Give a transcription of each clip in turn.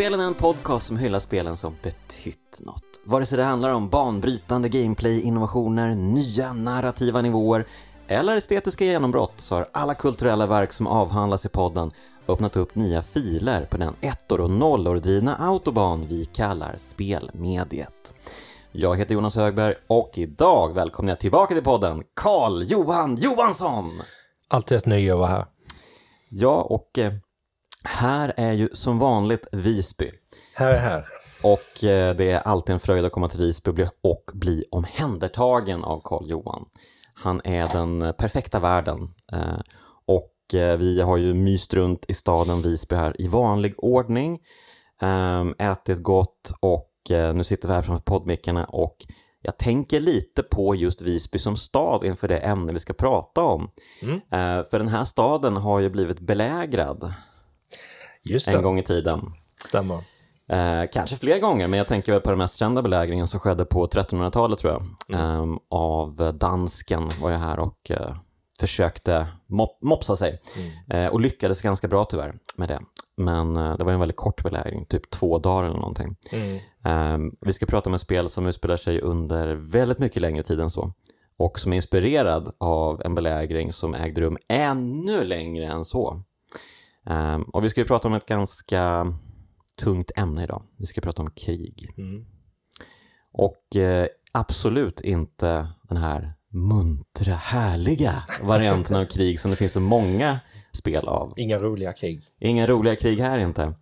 Rollspelen är en podcast som hyllar spelen som betytt något. Vare sig det handlar om banbrytande gameplay, innovationer, nya narrativa nivåer eller estetiska genombrott så har alla kulturella verk som avhandlas i podden öppnat upp nya filer på den ettor och nollor drivna autobahn vi kallar spelmediet. Jag heter Jonas Högberg och idag välkomnar jag tillbaka till podden Karl Johan Johansson! Alltid ett nöje att vara här. Ja, och eh, här är ju som vanligt Visby. Här är här. Och eh, det är alltid en fröjd att komma till Visby och bli, omhändertagen av Karl Johan. Han är den perfekta världen. Eh, och eh, vi har ju myst runt i staden Visby här i vanlig ordning. Ätit gott och nu sitter vi här framför poddmickarna och jag tänker lite på just Visby som stad inför det ämne vi ska prata om. Mm. För den här staden har ju blivit belägrad Just en det, gång i tiden. stämmer. Eh, kanske fler gånger, men jag tänker på den mest kända belägringen som skedde på 1300-talet tror jag. Eh, av dansken var jag här och eh, försökte mop mopsa sig. Eh, och lyckades ganska bra tyvärr med det. Men eh, det var en väldigt kort belägring, typ två dagar eller någonting. Mm. Eh, vi ska prata om ett spel som utspelar sig under väldigt mycket längre tid än så. Och som är inspirerad av en belägring som ägde rum ännu längre än så. Eh, och vi ska ju prata om ett ganska tungt ämne idag. Vi ska prata om krig. Mm. Och eh, absolut inte den här muntra, härliga varianten av krig som det finns så många spel av. Inga roliga krig. Inga roliga krig här inte.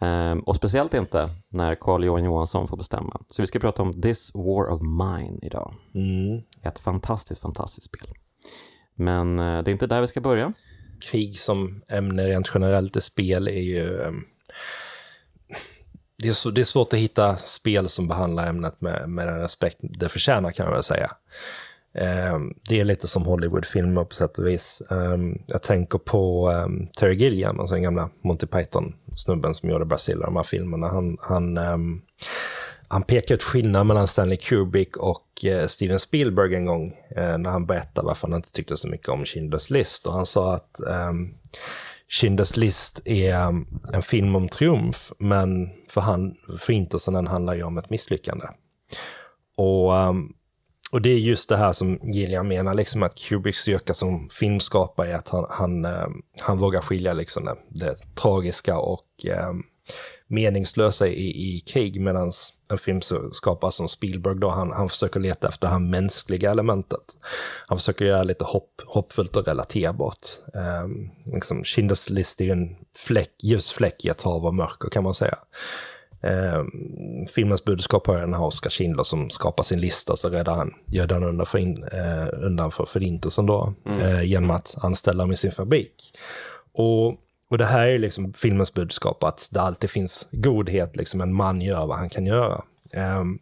Ehm, och speciellt inte när Carl Johan Johansson får bestämma. Så vi ska prata om This War of Mine idag. Mm. Ett fantastiskt, fantastiskt spel. Men eh, det är inte där vi ska börja. Krig som ämne rent generellt i spel är ju... Ehm, det, är så, det är svårt att hitta spel som behandlar ämnet med, med den respekt det förtjänar kan jag väl säga. Ehm, det är lite som Hollywoodfilmer på sätt och vis. Ehm, jag tänker på Terry Gilliam, alltså den gamla Monty Python-snubben som gjorde Brazil, de här filmerna. Han, han, han pekar ut skillnaden mellan Stanley Kubrick och eh, Steven Spielberg en gång eh, när han berättade varför han inte tyckte så mycket om Schindler's list. Och han sa att um, Schindler's list är ehm, en film om triumf, men för han, förintelsen den handlar ju om ett misslyckande. Och, um, och det är just det här som Gilliam menar, liksom att Kubricks styrka som filmskapare är att han, han, um, han vågar skilja liksom det, det tragiska och um, meningslösa i, i krig, medan en filmskapare som Spielberg då, han, han försöker leta efter det här mänskliga elementet. Han försöker göra lite hopp, hoppfullt och relaterbart. Um, liksom, Schindler's list är ju en fläck, ljus fläck i ett hav av mörker kan man säga. Um, filmens budskap har den här Oscar Schindler som skapar sin lista så räddar han, gör den undan för, in, eh, undan för förintelsen då, eh, genom att anställa dem i sin fabrik. Och och det här är liksom filmens budskap, att det alltid finns godhet, liksom en man gör vad han kan göra. Ehm,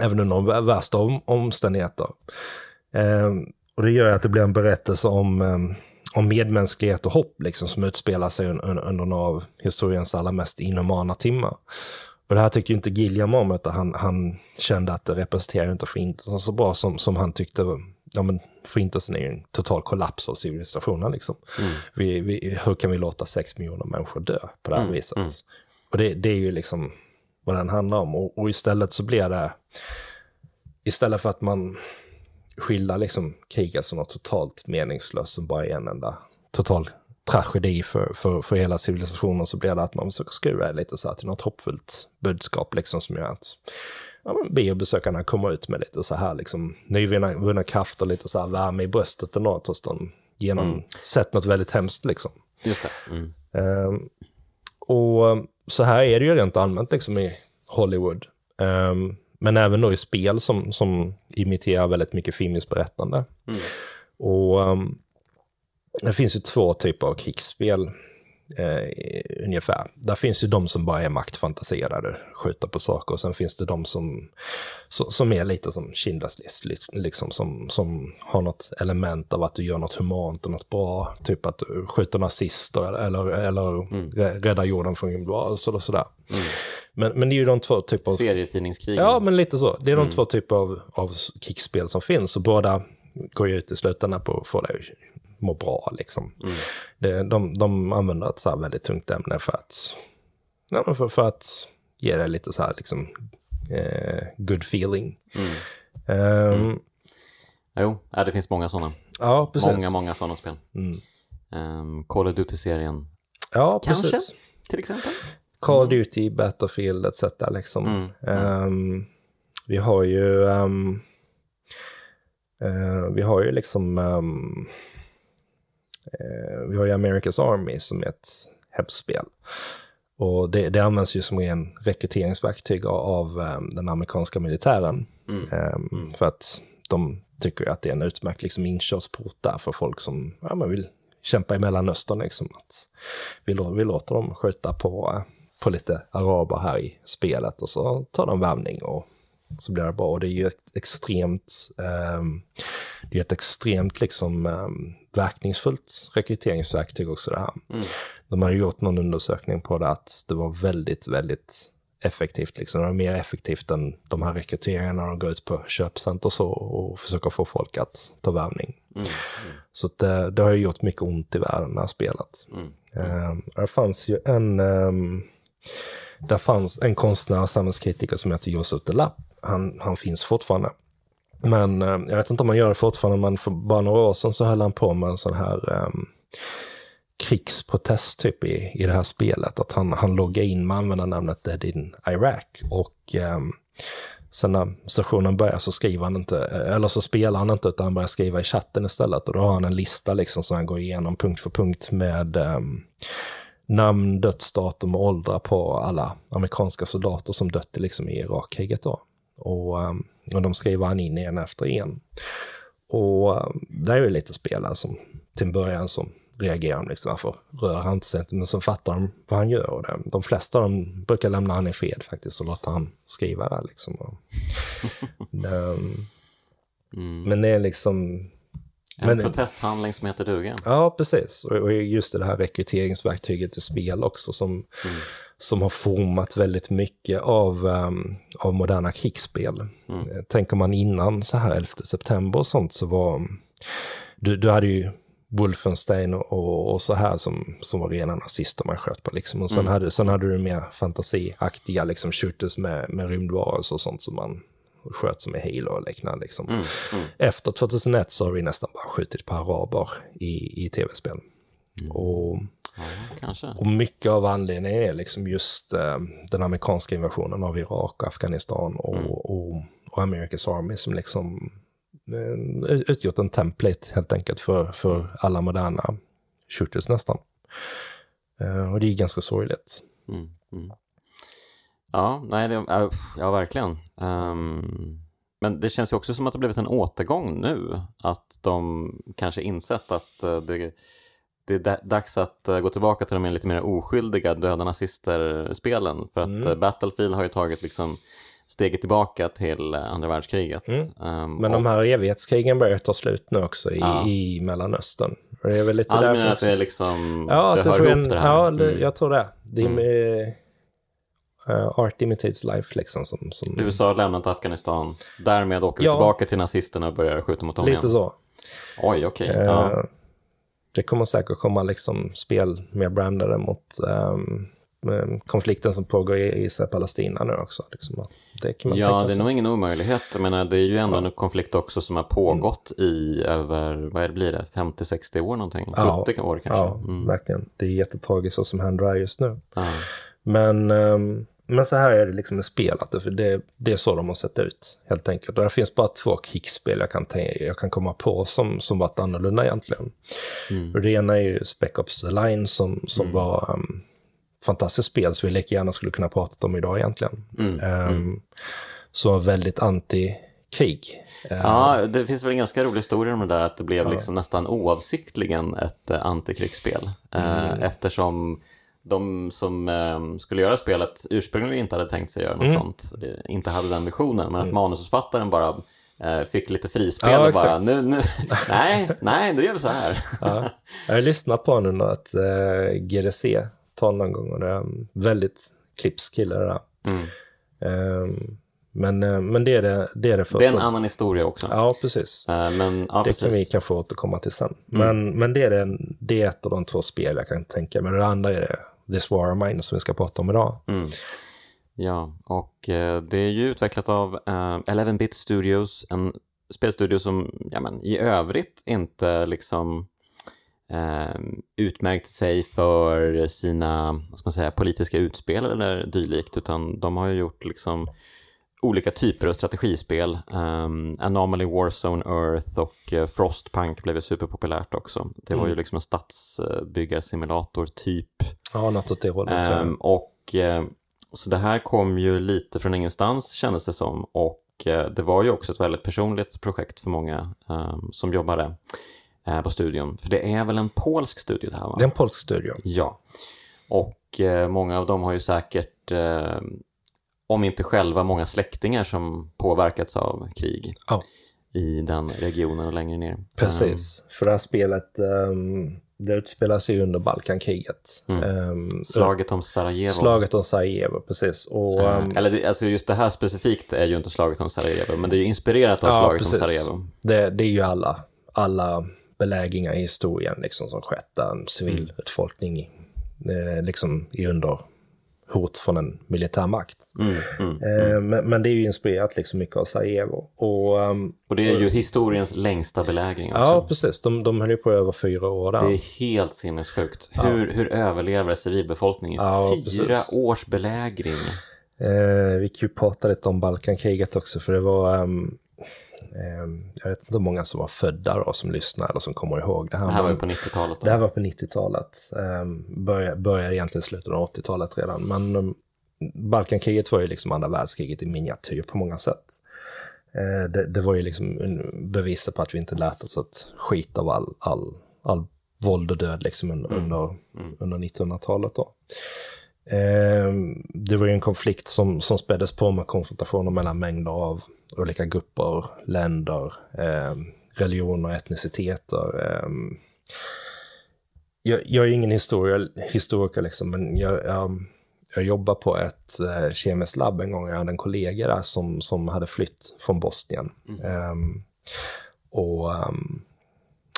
även under de värsta om, omständigheter. Ehm, och det gör att det blir en berättelse om, ehm, om medmänsklighet och hopp, liksom, som utspelar sig un, un, under några av historiens allra mest inhumana timmar. Och det här tycker ju inte Gilliam om, utan han, han kände att det representerar inte förintelsen så bra som, som han tyckte ja, men förintelsen är ju en total kollaps av civilisationen. Liksom. Mm. Vi, vi, hur kan vi låta sex miljoner människor dö på det här Mm, viset? mm. Och det, det är ju liksom vad den handlar om. Och, och istället så blir det, istället för att man skildrar liksom kriget som något totalt meningslöst som bara är en enda total tragedi för, för, för hela civilisationen så blir det att man försöker skruva lite så här till något hoppfullt budskap liksom som gör att ja, men biobesökarna kommer ut med lite så här liksom nyvunna kraft och lite så här värme i bröstet eller något hos dem genom Mm. sett något väldigt hemskt liksom. Just det. Mm. Ehm, och så här är det ju rent allmänt liksom i Hollywood. Ehm, men även då i spel som, som imiterar väldigt mycket filmiskt berättande. Mm. Och ehm, det finns ju två typer av krigsspel eh, ungefär. Där finns ju de som bara är maktfantaserade, skjuta på saker. Och sen finns det de som, som, som är lite som Schindler's list, li- liksom som, som har något element av att du gör något humant och något bra. Typ att du skjuter nazister eller, eller Mm. rä- räddar jorden från rymdvarelser och sådär. Men, men det är ju de två typer av... Serietidningskrig. Ja, men lite så. Det är de Mm. två typer av, av kickspel som finns och båda går ju ut i slutändan på att få dig att må bra liksom. Mm. Det, de, de använder ett så här väldigt tungt ämne för att ja, för, för att ge det lite så här liksom eh, good feeling. Ehm, Jo, ja, det finns många sådana. Ja, precis. Många, många sådana spel. Mm. Um, Call of Duty-serien Ja, Kanske. precis. till exempel. Call of Duty, Battlefield etc. Liksom. Mm, Ehm, vi har ju ehm, eh, vi har ju liksom eh, vi har ju America's Army som är ett hemspel. Och det, det används ju som en rekryteringsverktyg av, av ehm, den amerikanska militären. Mm. Ehm, För att de tycker att det är en utmärkt liksom, inkörsport där för folk som ja, men vill kämpa i Mellanöstern. Liksom, att vi, vi låter dem skjuta på, eh, på lite araber här i spelet och så tar de värvning och så blir det bra. Och det är ju ett extremt, ehm, det är ett extremt liksom, ehm, verkningsfullt rekryteringsverktyg också det här. Mm. De har ju gjort någon undersökning på det att det var väldigt, väldigt effektivt. Liksom. Det var mer effektivt än de här rekryteringarna de går ut på köpcenter och så och försöker få folk att ta värvning. Mm. Så att det, det har ju gjort mycket ont i världen det här spelet. Mm. Um, det fanns ju en, um, där fanns en konstnär och samhällskritiker som heter Josef Delap. Han, han finns fortfarande. Men eh, jag vet inte om han gör det fortfarande, men för bara några år sedan så höll han på med en sån här um, krigsprotest typ i, i det här spelet. Att han, han loggade in med användarnamnet Dead in Iraq. Och um, sen när sessionen börjar så skriver han inte, eh, eller så spelar han inte utan han börjar skriva i chatten istället. Och då har han en lista liksom som han går igenom punkt för punkt med um, namn, dödsdatum och åldrar på alla amerikanska soldater som dött i, liksom, i Irakkriget. Då. Och, um, och de skriver han in en efter en. Och um, det är ju lite spelare som till en början som reagerar liksom, varför rör han sig inte? Men så fattar de vad han gör. Och det, de flesta av dem brukar lämna han i fred faktiskt och låta han skriva där liksom. Och, um, Mm. men det är liksom... En Men- protesthandling som heter duga. Ja, precis. Och och just det här rekryteringsverktyget i spel också som, som har format väldigt mycket av, um, av moderna krigsspel. Eh, Tänker man innan så här 11 september och sånt så var... Du, du hade ju Wolfenstein och, och, så här som, som var rena nazister man sköt på. Liksom. Och sen, hade, sen hade du mer fantasiaktiga liksom, shooters med, med rymdvarelser och sånt som man sköt som i Halo och liknande. Liksom. Mm. Mm. Efter 2001 så har vi nästan bara skjutit på araber i, i tv-spel. Och, Ja, och mycket av anledningen är liksom just eh, den amerikanska invasionen av Irak och Afghanistan och, och, och America's Army som liksom eh, utgjort en template helt enkelt för, för alla moderna shooters nästan. Eh, och det är ganska sorgligt. Mm. Mm. Ja, nej, det, ja, ja, verkligen. Ehm, men det känns ju också som att det blivit en återgång nu. Att de kanske insett att eh, det, det är da- dags att eh, gå tillbaka till de lite mer oskyldiga döda nazister-spelen. För att Mm. eh, Battlefield har ju tagit liksom steget tillbaka till eh, andra världskriget. Mm. Ehm, Men de här evighetskrigen börjar ta slut nu också i, Ja. i Mellanöstern. Och det är väl lite Ja, därför att det är liksom, Ja, det att hör ihop en, det här? ja Mm. jag tror det. Det är Mm. eh, Art Imitates Life liksom. Som, som, USA har lämnat Afghanistan, därmed åker vi Ja. tillbaka till nazisterna och börjar skjuta mot dem lite igen. så. Oj, okej. Eh, Ja. Det kommer säkert komma liksom spel mer brandade mot eh, konflikten som pågår i Israel-Palestina nu också. Liksom. Det kan man Ja, det är nog ingen omöjlighet. Jag menar, det är ju ändå en konflikt också som har pågått i över, vad är det, blir det, 50-60 år någonting? 70 Ja. år kanske? Ja, Mm. verkligen. Det är jättetragiskt vad som händer här just nu. Ja. Men, ehm, men så här är det liksom med spel, att det, det, är så de har sett ut helt enkelt. Och det finns bara två krigsspel jag kan, tänka, jag kan komma på som, som varit annorlunda egentligen. Mm. Och det ena är ju Spec Ops The Line som, som var um, fantastiskt spel som vi lika gärna skulle kunna prata om idag egentligen. Mm. Ehm, Som var väldigt anti-krig. Ehm, ja, det finns väl en ganska rolig historia om det där att det blev liksom nästan oavsiktligen ett eh, antikrigsspel. Eh, Mm. eftersom de som eh, skulle göra spelet ursprungligen inte hade tänkt sig göra något Mm. sånt, eh, inte hade den visionen, men att manusförfattaren bara eh, fick lite frispel Ja, och bara, nu, nu, nej, nej, då gör vi så här. Ja. Jag har lyssnat på honom ett uh, GDC tal någon gång och det är väldigt klipsk kille det där. Mm. Ehm, men, eh, men det är det, det, är det första. Det är en annan historia också. Ja, precis. Eh, men ja, Det precis. Mm. kan vi kanske återkomma till sen. Men, men det, är det, det är ett av de två spel jag kan tänka mig. Det andra är det This War of Mine som vi ska prata om idag. Mm. Ja, och eh, det är ju utvecklat av eh, 11-bit Studios, en spelstudio som ja, men, i övrigt inte liksom eh, utmärkt sig för sina vad ska man säga, politiska utspel eller dylikt, utan de har ju gjort liksom olika typer av strategispel. Um, Anomaly Warzone Earth och uh, Frostpunk blev ju superpopulärt också. Det var mm. ju liksom en stadsbyggarsimulator typ. Ja, något åt det hållet. Um, och uh, så det här kom ju lite från ingenstans kändes det som och uh, det var ju också ett väldigt personligt projekt för många um, som jobbade på studion. För det är väl en polsk studio det här va? Det är en polsk studio. Ja. Och många av dem har ju säkert om inte själva många släktingar som påverkats av krig ja. i den regionen och längre ner. Precis, um, för det här spelet um, det utspelar sig under Balkankriget. Mm. Um, slaget om Sarajevo. Slaget om Sarajevo, precis. Och, um, eller alltså just det här specifikt är ju inte slaget om Sarajevo, men det är ju inspirerat av ja, slaget precis. om Sarajevo. Det, det är ju alla, alla belägringar i historien liksom, som skett där en civilutfolkning mm. eh, liksom, i under hot från en militär makt. Mm, mm, mm. Eh, men, men, det är ju inspirerat liksom mycket av Sarajevo. Och, um, och det är ju historiens längsta belägring också. Ja, precis. De, de höll ju på över fyra år där. Det är helt sinnessjukt. Hur, ja. hur överlever civilbefolkningen ja, fyra precis. års belägring? Eh, vi kan ju prata lite om Balkankriget också, för det var um, Ehm, jag vet inte hur många som var födda då som lyssnar eller som kommer ihåg det här. Det här var ju på 90-talet. Det här var på 90-talet. Ehm, började, började egentligen slutet av 80-talet redan. Men um, Balkankriget var ju liksom andra världskriget i miniatyr på många sätt. Ehm, det, det, var ju liksom beviset på att vi inte lärt oss att skita av all, all, all våld och död liksom under, mm. under, mm. under 1900-talet då. Det var ju en konflikt som, som späddes på med konfrontationer mellan mängder av olika grupper, länder, eh, religioner, etniciteter. Eh, jag, jag, är ingen historia, historiker, liksom, men jag, jag, jag jobbar på ett eh, kemiskt labb en gång. Jag hade en kollega där som, som hade flytt från Bosnien. Mm. Och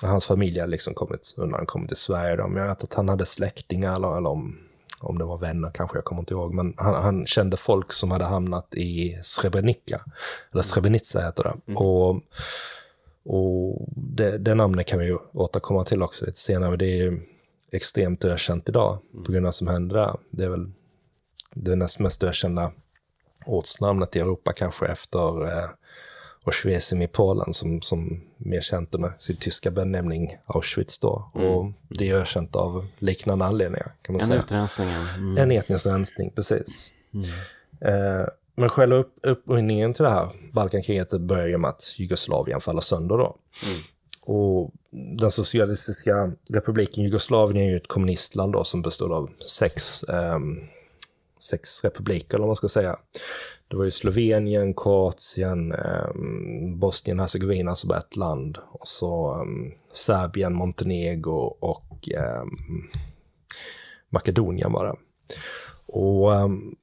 hans familj hade liksom kommit undan, kommit till Sverige. Då. Men jag vet att han hade släktingar, eller, eller om om det var vänner kanske, jag kommer inte ihåg, men han, han kände folk som hade hamnat i Srebrenica, eller Srebrenica heter det. Mm. Och, och det, det namnet kan vi ju återkomma till också lite senare, det är ju extremt ökänt idag mm. på grund av vad som hände där. Det är väl det näst mest ökända ortsnamnet i Europa kanske efter eh, och Schwesem i Polen som, som mer känt under sin tyska benämning Auschwitz då. Mm. Och det är ökänt av liknande anledningar kan man en säga. Utrensningen. Mm. En etnisk rensning, precis. Mm. Eh, men själva upp, upprinnningen till det här Balkankriget börjar med att Jugoslavien faller sönder då. Mm. Och den socialistiska republiken Jugoslavien är ju ett kommunistland då som består av sex, eh, sex republiker, eller vad man ska säga. Det var ju Slovenien, Kroatien, eh, Bosnien, Hercegovina som var ett land. Och så eh, Serbien, Montenegro och eh, Makedonien var det. Och ehm,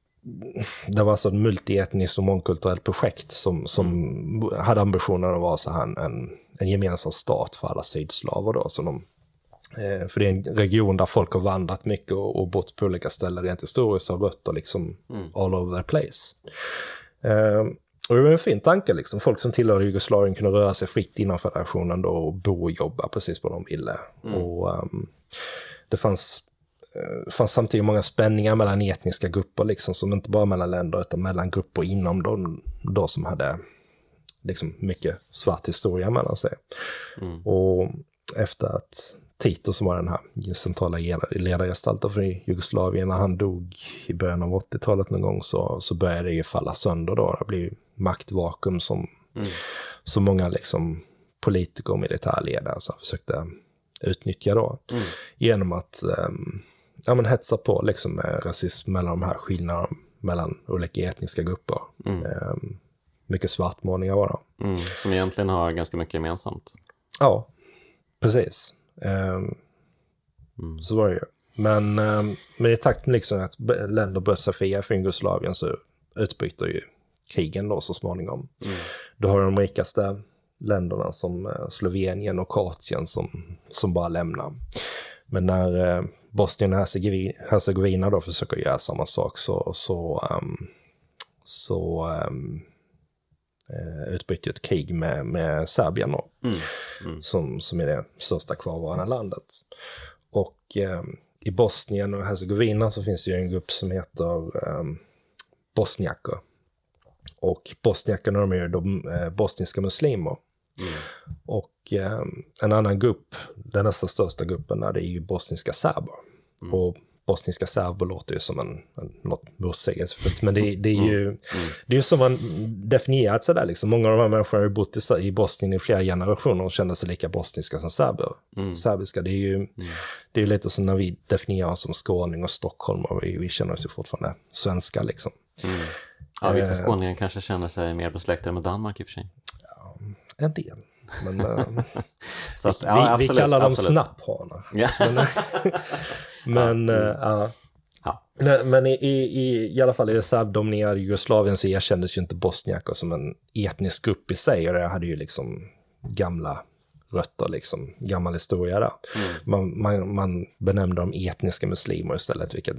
det var alltså ett multietniskt och mångkulturellt projekt som, som hade ambitionen att vara så här en, en gemensam stat för alla sydslaver då, som de för det är en region där folk har vandrat mycket och, och bott på olika ställen rent historiskt och har rötter liksom mm. all over the place. Eh, och det var en fin tanke, liksom. folk som tillhörde Jugoslavien kunde röra sig fritt inom federationen då och bo och jobba precis vad de ville. Mm. Och um, det fanns, uh, fanns samtidigt många spänningar mellan etniska grupper, liksom, som inte bara mellan länder utan mellan grupper inom dem då som hade liksom, mycket svart historia mellan sig. Mm. Och efter att Tito som var den här centrala ledargestalten för Jugoslavien, när han dog i början av 80-talet någon gång så, så började det ju falla sönder då. Det blev maktvakuum som, mm. som många liksom politiker och militärledare så försökte utnyttja då. Mm. Genom att um, ja, men hetsa på liksom med rasism mellan de här skillnaderna mellan olika etniska grupper. Mm. Um, mycket svartmålningar var det. Mm, som egentligen har ganska mycket gemensamt. Ja, precis. Um, mm. Så var det ju. Men, um, men i takt med liksom att länder sig fria från Jugoslavien så utbryter ju krigen då så småningom. Mm. Då har de rikaste länderna som uh, Slovenien och Kroatien som, som bara lämnar. Men när eh, Bosnien och Hercegovina då försöker göra samma sak så, så, um, så um, uh, utbryter ett krig med, med Serbien då, mm. Mm. Som, som är det största kvarvarande landet. Och um, i Bosnien och Hercegovina så finns det ju en grupp som heter um, bosniaker. Och bosniakerna de är ju de eh, bosniska muslimer. Mm. Och eh, en annan grupp, den nästan största gruppen, där, det är ju bosniska serber. Mm. Och bosniska serber låter ju som en, en, något motsägelsefullt, men det, det, är ju mm. mm. det är som man definierat sig där liksom. Många av de här människorna har ju bott i, i Bosnien i flera generationer och känner sig lika bosniska som serber. Mm. Serbiska, det är ju mm. det är lite som när vi definierar oss som skåning och stockholmare, vi, vi känner oss ju fortfarande svenska liksom. Mm. Ja, vissa eh. skåningar kanske känner sig mer besläktade med Danmark i och för sig. Ja, en del. Men, så att, vi, ja, absolut, vi, kallar dem snapphanar. Ja. Men, men ja. Ja. ja. Men i, i, i alla fall i det serbdominerade Jugoslavien så erkändes ju inte bosniaker som en etnisk grupp i sig och det hade ju liksom gamla rötter, liksom, gammal historia där. Mm. Man, man, man benämnde dem etniska muslimer istället, vilket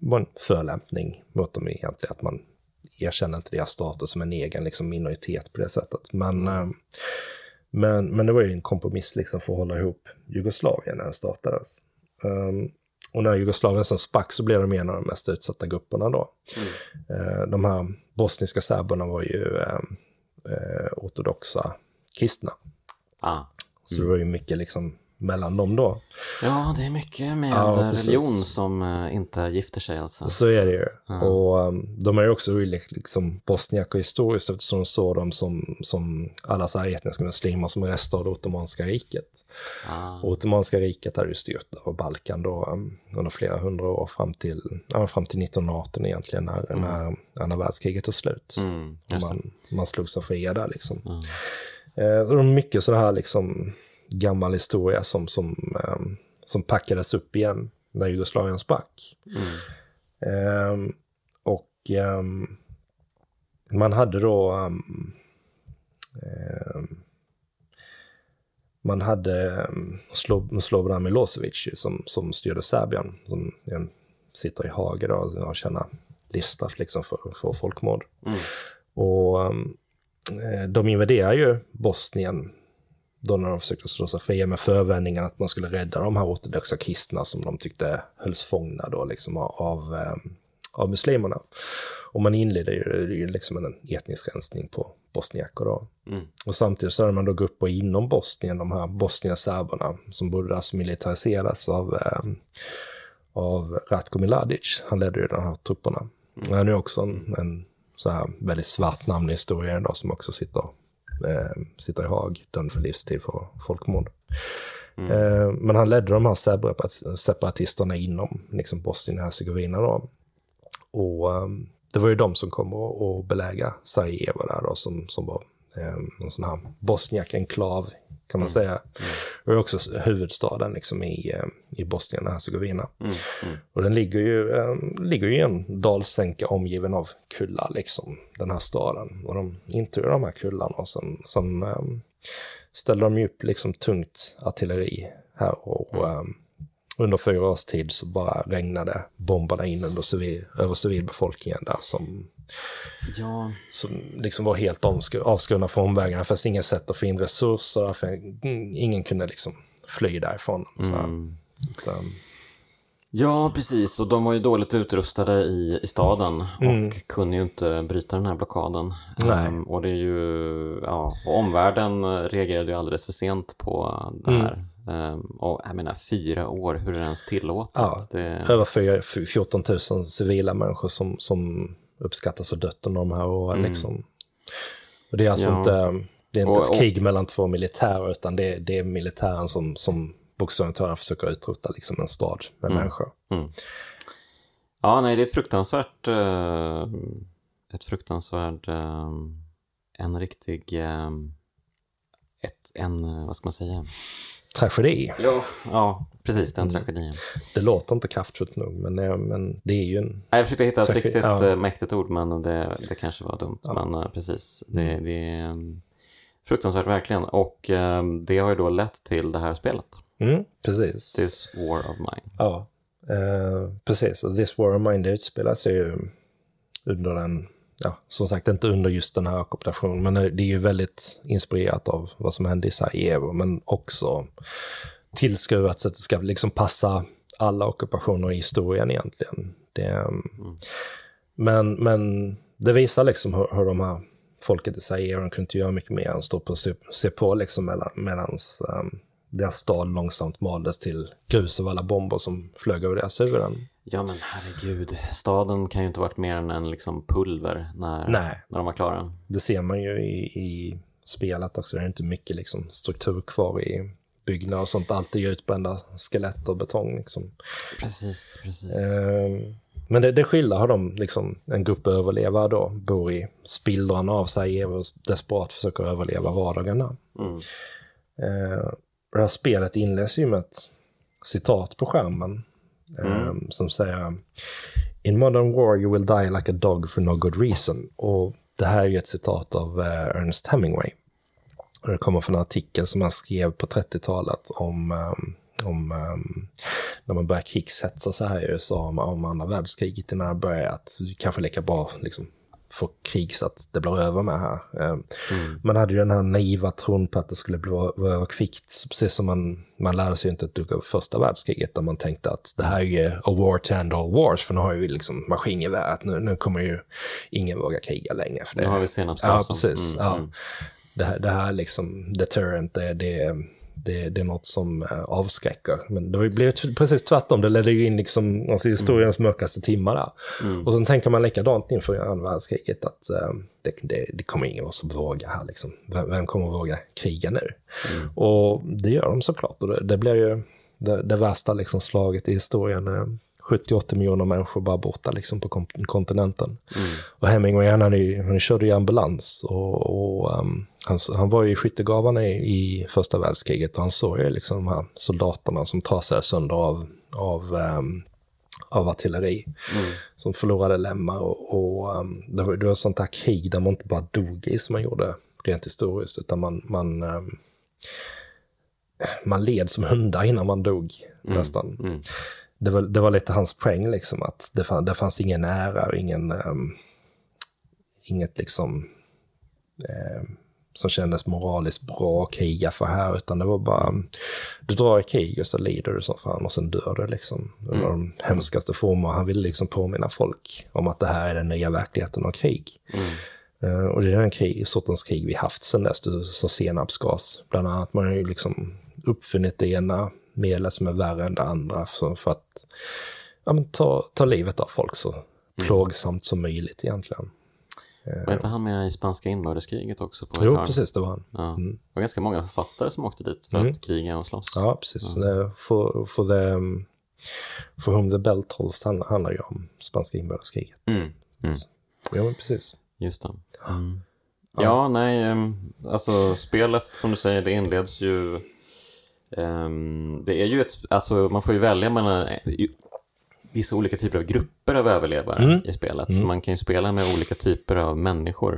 var en förolämpning mot dem egentligen, att man erkänner inte deras status som en egen liksom, minoritet på det sättet. Men, mm. men, men det var ju en kompromiss liksom, för att hålla ihop Jugoslavien när den startades. Um, och när Jugoslavien sen sprack så blev de en av de mest utsatta grupperna då. Mm. Uh, de här bosniska serberna var ju uh, uh, ortodoxa kristna. Ah. Så mm. det var ju mycket liksom mellan dem då. Ja, det är mycket med ja, religion som uh, inte gifter sig alltså. Så är det ju. Mm. Och um, de är ju också liksom bosniaker historiskt eftersom de såg dem som, som alla så här etniska muslimer som rester av det Ottomanska riket. Ah. Och Ottomanska riket hade ju styrt över Balkan då um, under flera hundra år fram till, ja, fram till 1918 egentligen när, mm. när andra världskriget tog slut. Mm, man, man slog sig fria där liksom. Mm. Eh, så de mycket så här liksom gammal historia som, som, um, som packades upp igen när Jugoslavien sprack. Mm. Um, och um, man hade då man hade um, Slobodan Milosevic som, som styrde Serbien, som sitter i Haag då och har känna livsstraff liksom för, för folkmord. Mm. Och um, de invaderar ju Bosnien då när de försökte slå sig fria med förvändningen att man skulle rädda de här ortodoxa kristna som de tyckte hölls fångna då liksom av, eh, av muslimerna. Och man inledde ju, liksom en etnisk rensning på bosniaker då. Mm. Och samtidigt så hade man då grupper inom Bosnien, de här bosniaserberna som borde alltså militariseras av, eh, av Ratko Miladic. Han ledde ju de här trupperna. Mm. Han är också en, en så här väldigt svart namn i historien då som också sitter eh, sitter i Haag, dömd för livstid för folkmord. Mm. Eh, men han ledde de här separatisterna inom liksom Bosnien-Hercegovina då. Och um, det var ju de som kom att belägga Sarajevo där då, som, som var eh, en sån här Bosniak-enklav kan man mm. säga. Mm. Och är också huvudstaden liksom i, eh, i Bosnien och Hercegovina. Mm. Mm. Och den ligger ju, um, ligger ju i en dalsänka omgiven av kullar, liksom, den här staden. Och de intog de här kullarna och sen, sen um, ställde de upp liksom tungt artilleri här och um, under fyra års tid så bara regnade bomberna in under civil, över civilbefolkningen där som Ja. Som liksom var helt avskurna från omvägarna. Det fanns inget sätt att få in resurser. För ingen kunde liksom fly därifrån. Mm. Utan... Ja, precis. Och de var ju dåligt utrustade i, i staden mm. och kunde ju inte bryta den här blockaden. Um, och det är ju, ja, omvärlden reagerade ju alldeles för sent på det mm. här. Mm. Um, och jag menar, fyra år, hur är det ens tillåtet? Ja, det... Över 14 000 civila människor som, som uppskattas ha dött under de här åren. Mm. Liksom. Och det är alltså ja. inte, det är inte och, ett krig mellan två militärer, utan det, det är militären som, som bokstavligt talat försöker utrota liksom, en stad med mm. människor. Mm. Ja, nej, det är ett fruktansvärt, uh, ett fruktansvärt, uh, en riktig, uh, ett, en, vad ska man säga? Tragedi. Ja, ja precis, den mm. tragedin. Det låter inte kraftfullt nog, men, det, men det är ju en... Jag försökte hitta ett riktigt ja. Eh, mäktigt ord, men det, det kanske var dumt. Ja. Men uh, precis, det, mm. det är um, fruktansvärt verkligen. Och um, det har ju då lett till det här spelet. Mm, precis. This War of Mine. Ja, eh, precis. Och This War of Mine det utspelar sig ju under den, ja, som sagt inte under just den här ockupationen, men det är ju väldigt inspirerat av vad som hände i Sarajevo, men också tillskruvat så att det ska liksom passa alla ockupationer i historien egentligen. Det, mm. men, men det visar liksom hur, hur de här folket i Zaire, de kunde inte göra mycket mer än stå på se, se på liksom medan medans, um, deras stad långsamt maldes till grus av alla bomber som flög över deras huvuden. Ja men herregud, staden kan ju inte varit mer än en liksom pulver när, Nej. när de var klara. Det ser man ju i, i spelet också, det är inte mycket liksom, struktur kvar i byggnader och sånt, allt är ju utbrända skelett och betong. Liksom. Precis, precis. Um, men det, det skiljer har de, liksom, en grupp överlevare då, bor i spillran av sig och desperat försöker överleva vardagarna. Mm. Eh, det här spelet inleds ju med ett citat på skärmen eh, Mm. Ehm, som säger In modern war you will die like a dog for no good reason. Och det här är ju ett citat av eh, Ernest Hemingway. Och det kommer från en artikel som han skrev på 30-talet om um, om um, när man börjar krigshetsa så här i USA om, om andra världskriget innan det börjar att du kanske lika bra liksom, få krig så att det blir över med här. Um, Mm. Man hade ju den här naiva tron på att det skulle bli vara över kvickt, precis som man, man lärde sig inte ett dugg av första världskriget där man tänkte att det här är ju a war to end all wars för nu har vi liksom maskingevär, att nu, nu kommer ju ingen våga kriga längre. För det. Nu har vi senapsgasen. Ja, precis. Mm, ja. mm. Det, här, det här liksom, deterrent, det, det, det, det är något som eh, avskräcker. Men det blev t- precis tvärtom, det ledde ju in liksom, alltså historiens mörkaste timmar där. Mm. Och sen tänker man likadant inför andra världskriget, att eh, det, det, det kommer ingen att våga här liksom. Vem, vem kommer att våga kriga nu? Och det gör de såklart, och det, det blir ju det, det värsta liksom slaget i historien. Eh, 70-80 miljoner människor bara borta liksom på kon- kontinenten. Mm. Och Hemingway han, ju, han körde ju ambulans och, och um, han, han var ju i skyttegravarna i, i första världskriget och han såg ju liksom de här soldaterna som trasades sönder av, av, um, av artilleri. Mm. Som förlorade lemmar och, och um, det, var, det var sånt här krig där man inte bara dog i som man gjorde rent historiskt utan man, man, um, man led som hundar innan man dog nästan Mm. Det var, det var lite hans poäng, liksom, att det, fann, det fanns ingen ära och ingen, ehm, inget liksom ehm, som kändes moraliskt bra att kriga för här, utan det var bara, du drar i krig och så lider du som fan och sen dör du liksom. Under de hemskaste former. Han ville liksom påminna folk om att det här är den nya verkligheten av krig. Mm. Eh, och det är den krig, sortens krig vi haft sedan dess, sa senapsgas. Bland annat, man har ju liksom uppfunnit det ena medlet som är värre än det andra för, för att ja, men ta, ta livet av folk så plågsamt som möjligt egentligen. Var inte han med i spanska inbördeskriget också? På Jo, precis, det var han. Ja. Det var ganska många författare som åkte dit för Mm. att kriga och slåss. Ja, precis. Det- For, for, the, for whom the bell tolls handlar, ju om spanska inbördeskriget. Mm. Mm. Ja, men precis. Just det. Mm. Ja, nej, ehm, alltså spelet som du säger, det inleds ju... ehm, det är ju ett, alltså man får ju välja mellan eh, vissa olika typer av grupper av överlevare Mm. i spelet. Så man kan ju spela med olika typer av människor.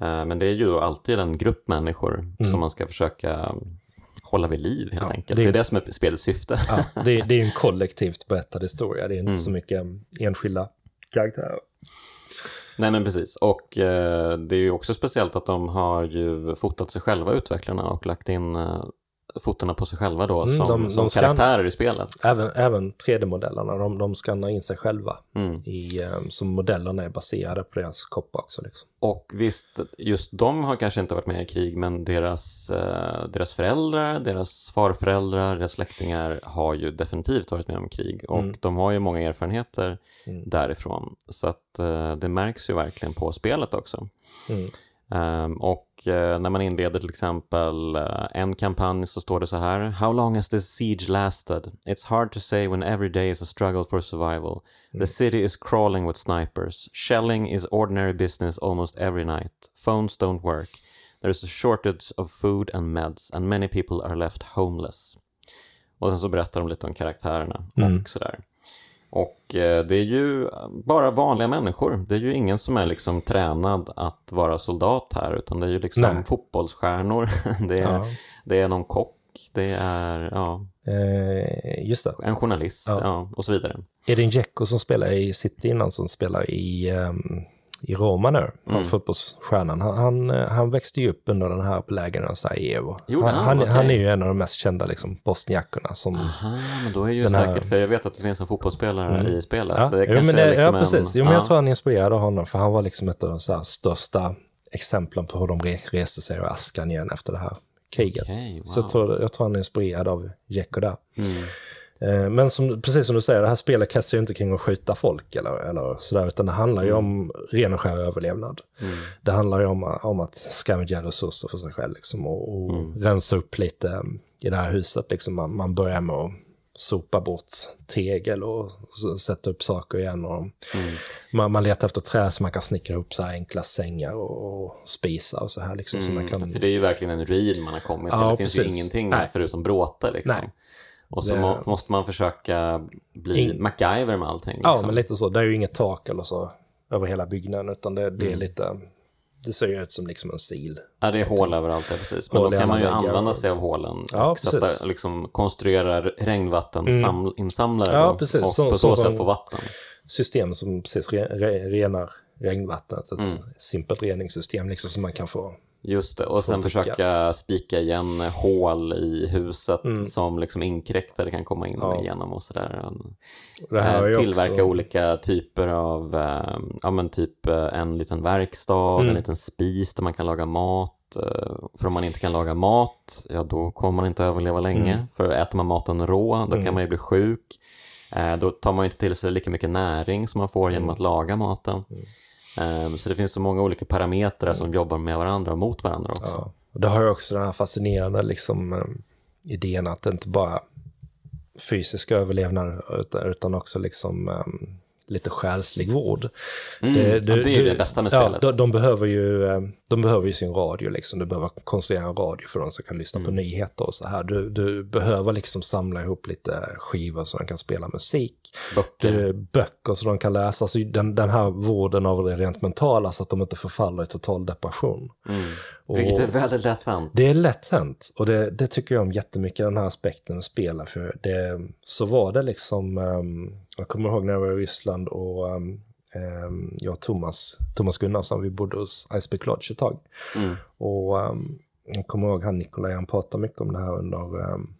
Eh, men det är ju då alltid en grupp människor som man ska försöka hålla vid liv helt Mm. Ja, enkelt. det- Det är det som är spelets syfte. Ja, det, det är ju en kollektivt berättad historia, det är inte så mycket um, enskilda karaktärer. Nej men precis, och eh, det är ju också speciellt att de har ju fotat sig själva utvecklarna och lagt in eh, fotona på sig själva då Mm, som, de- de som skan- karaktärer i spelet. Även, även 3D-modellerna, de, de skannar in sig själva. Mm. I, um, som modellerna är baserade på deras kroppar också. Liksom. Och visst, just de har kanske inte varit med i krig men deras, eh, deras föräldrar, deras farföräldrar, deras släktingar har ju definitivt varit med om krig och Mm. de har ju många erfarenheter Mm. därifrån. Så att eh, det märks ju verkligen på spelet också. Mm. Ehm, och eh, när man inleder till exempel eh, en kampanj så står det så här How long has this siege lasted? It's hard to say when every day is a struggle for survival. The city is crawling with snipers. Shelling is ordinary business almost every night. Phones don't work. There is a shortage of food and meds and many people are left homeless. Och sen så berättar de lite om karaktärerna Mm. och sådär. Och eh, det är ju bara vanliga människor. Det är ju ingen som är liksom tränad att vara soldat här, utan det är ju liksom Nej. fotbollsstjärnor. det, är, Ja. det är någon kock det är ja, Eh, just det. en journalist Ja. ja. och så vidare. Edin Dzeko som spelar i City innan, som spelar i, ehm, i Roma nu, han Mm. fotbollsstjärnan, han, han, eh, han växte ju upp under den här belägringen av Sarajevo. Gjorde han, han? han, Okej. han är ju en av de mest kända liksom, bosniakerna som... Aha, men då är ju Den här- säkert, för jag vet att det finns en fotbollsspelare Mm. i spelet. Ja, det jo, men det, liksom ja en- precis. Jo, men ja. jag tror han är inspirerad av honom, för han var liksom ett av de så största exemplen på hur de re- reste sig ur askan igen efter det här kriget. Okej, Så jag wow. tror, jag tror han är inspirerad av Dzeko där. Mm. Eh, Men som, precis som du säger, det här spelet kretsar ju inte kring att skjuta folk eller, eller sådär, utan det handlar ju om ren och skär överlevnad. Mm. Det handlar ju om, om att scavengea resurser för sig själv liksom, och, och Mm. rensa upp lite um, i det här huset. Liksom. Man, man börjar med att sopa bort tegel och sätta upp saker igen. Och Mm. man, man letar efter trä så man kan snickra upp så här enkla sängar och, och spisar och så här. Liksom, så man kan... Mm. För det är ju verkligen en ruin man har kommit till. Ja, det finns ju precis. ingenting Nej. här förutom bråte liksom. Nej. Och så Det- må, måste man försöka bli Ing- MacGyver med allting. Ja, Liksom. men lite så. Det är ju inget tak eller så över hela byggnaden, utan det, det är Mm. lite... Det ser ju ut som liksom en stil. Ja, det är hål överallt, ja, precis. Men Hål då kan man ju använda och- sig av hålen Ja, och sätta, liksom, konstruera regnvatteninsamlare Ja, och, precis. och Så- på så, så sätt få vatten. System som precis re, re, renar regnvattnet. Ett Mm. simpelt reningssystem liksom som man kan få. Just det, och sen försöka spika igen hål i huset som liksom inkräktare kan komma in Mm. Ja. igenom och sådär. Ju tillverka också, olika typer av, eh, ja men typ eh, en liten verkstad, Mm. en liten spis där man kan laga mat. För om man inte kan laga mat, ja då kommer man inte överleva länge. Mm. För äter man maten rå, då kan man ju bli sjuk. Eh, Då tar man ju inte till sig lika mycket näring som man får genom Mm. att laga maten. Eh, Så det finns så många olika parametrar som jobbar med varandra och mot varandra också. Mm. ja. Och Det har ju också den här fascinerande liksom, eh, idén att det inte bara fysisk överlevnad utan, också liksom eh, lite själslig vård. Mm, ja, det är ju det bästa med ja, spelet. De, de, behöver ju, eh, de behöver ju sin radio, liksom. du behöver konstruera en radio för de som kan lyssna på Mm. nyheter och så här. Du, du behöver liksom samla ihop lite skivor så de kan spela musik. Böcker. Det är böcker så de kan läsa. Alltså den, den här vården av det rent mentala så att de inte förfaller i total depression. Mm. Och- Vilket är väldigt lätt hänt. Det är lätt hänt och det, det tycker jag om jättemycket, den här aspekten att spela. För det, så var det liksom, ehm, jag kommer ihåg när jag var i Ryssland och ehm, jag och Thomas, Thomas Gunnarsson, vi bodde hos Iceberg Lodge ett tag. Mm. Och ehm, jag kommer ihåg han Nikolaj, han pratade mycket om det här under, um,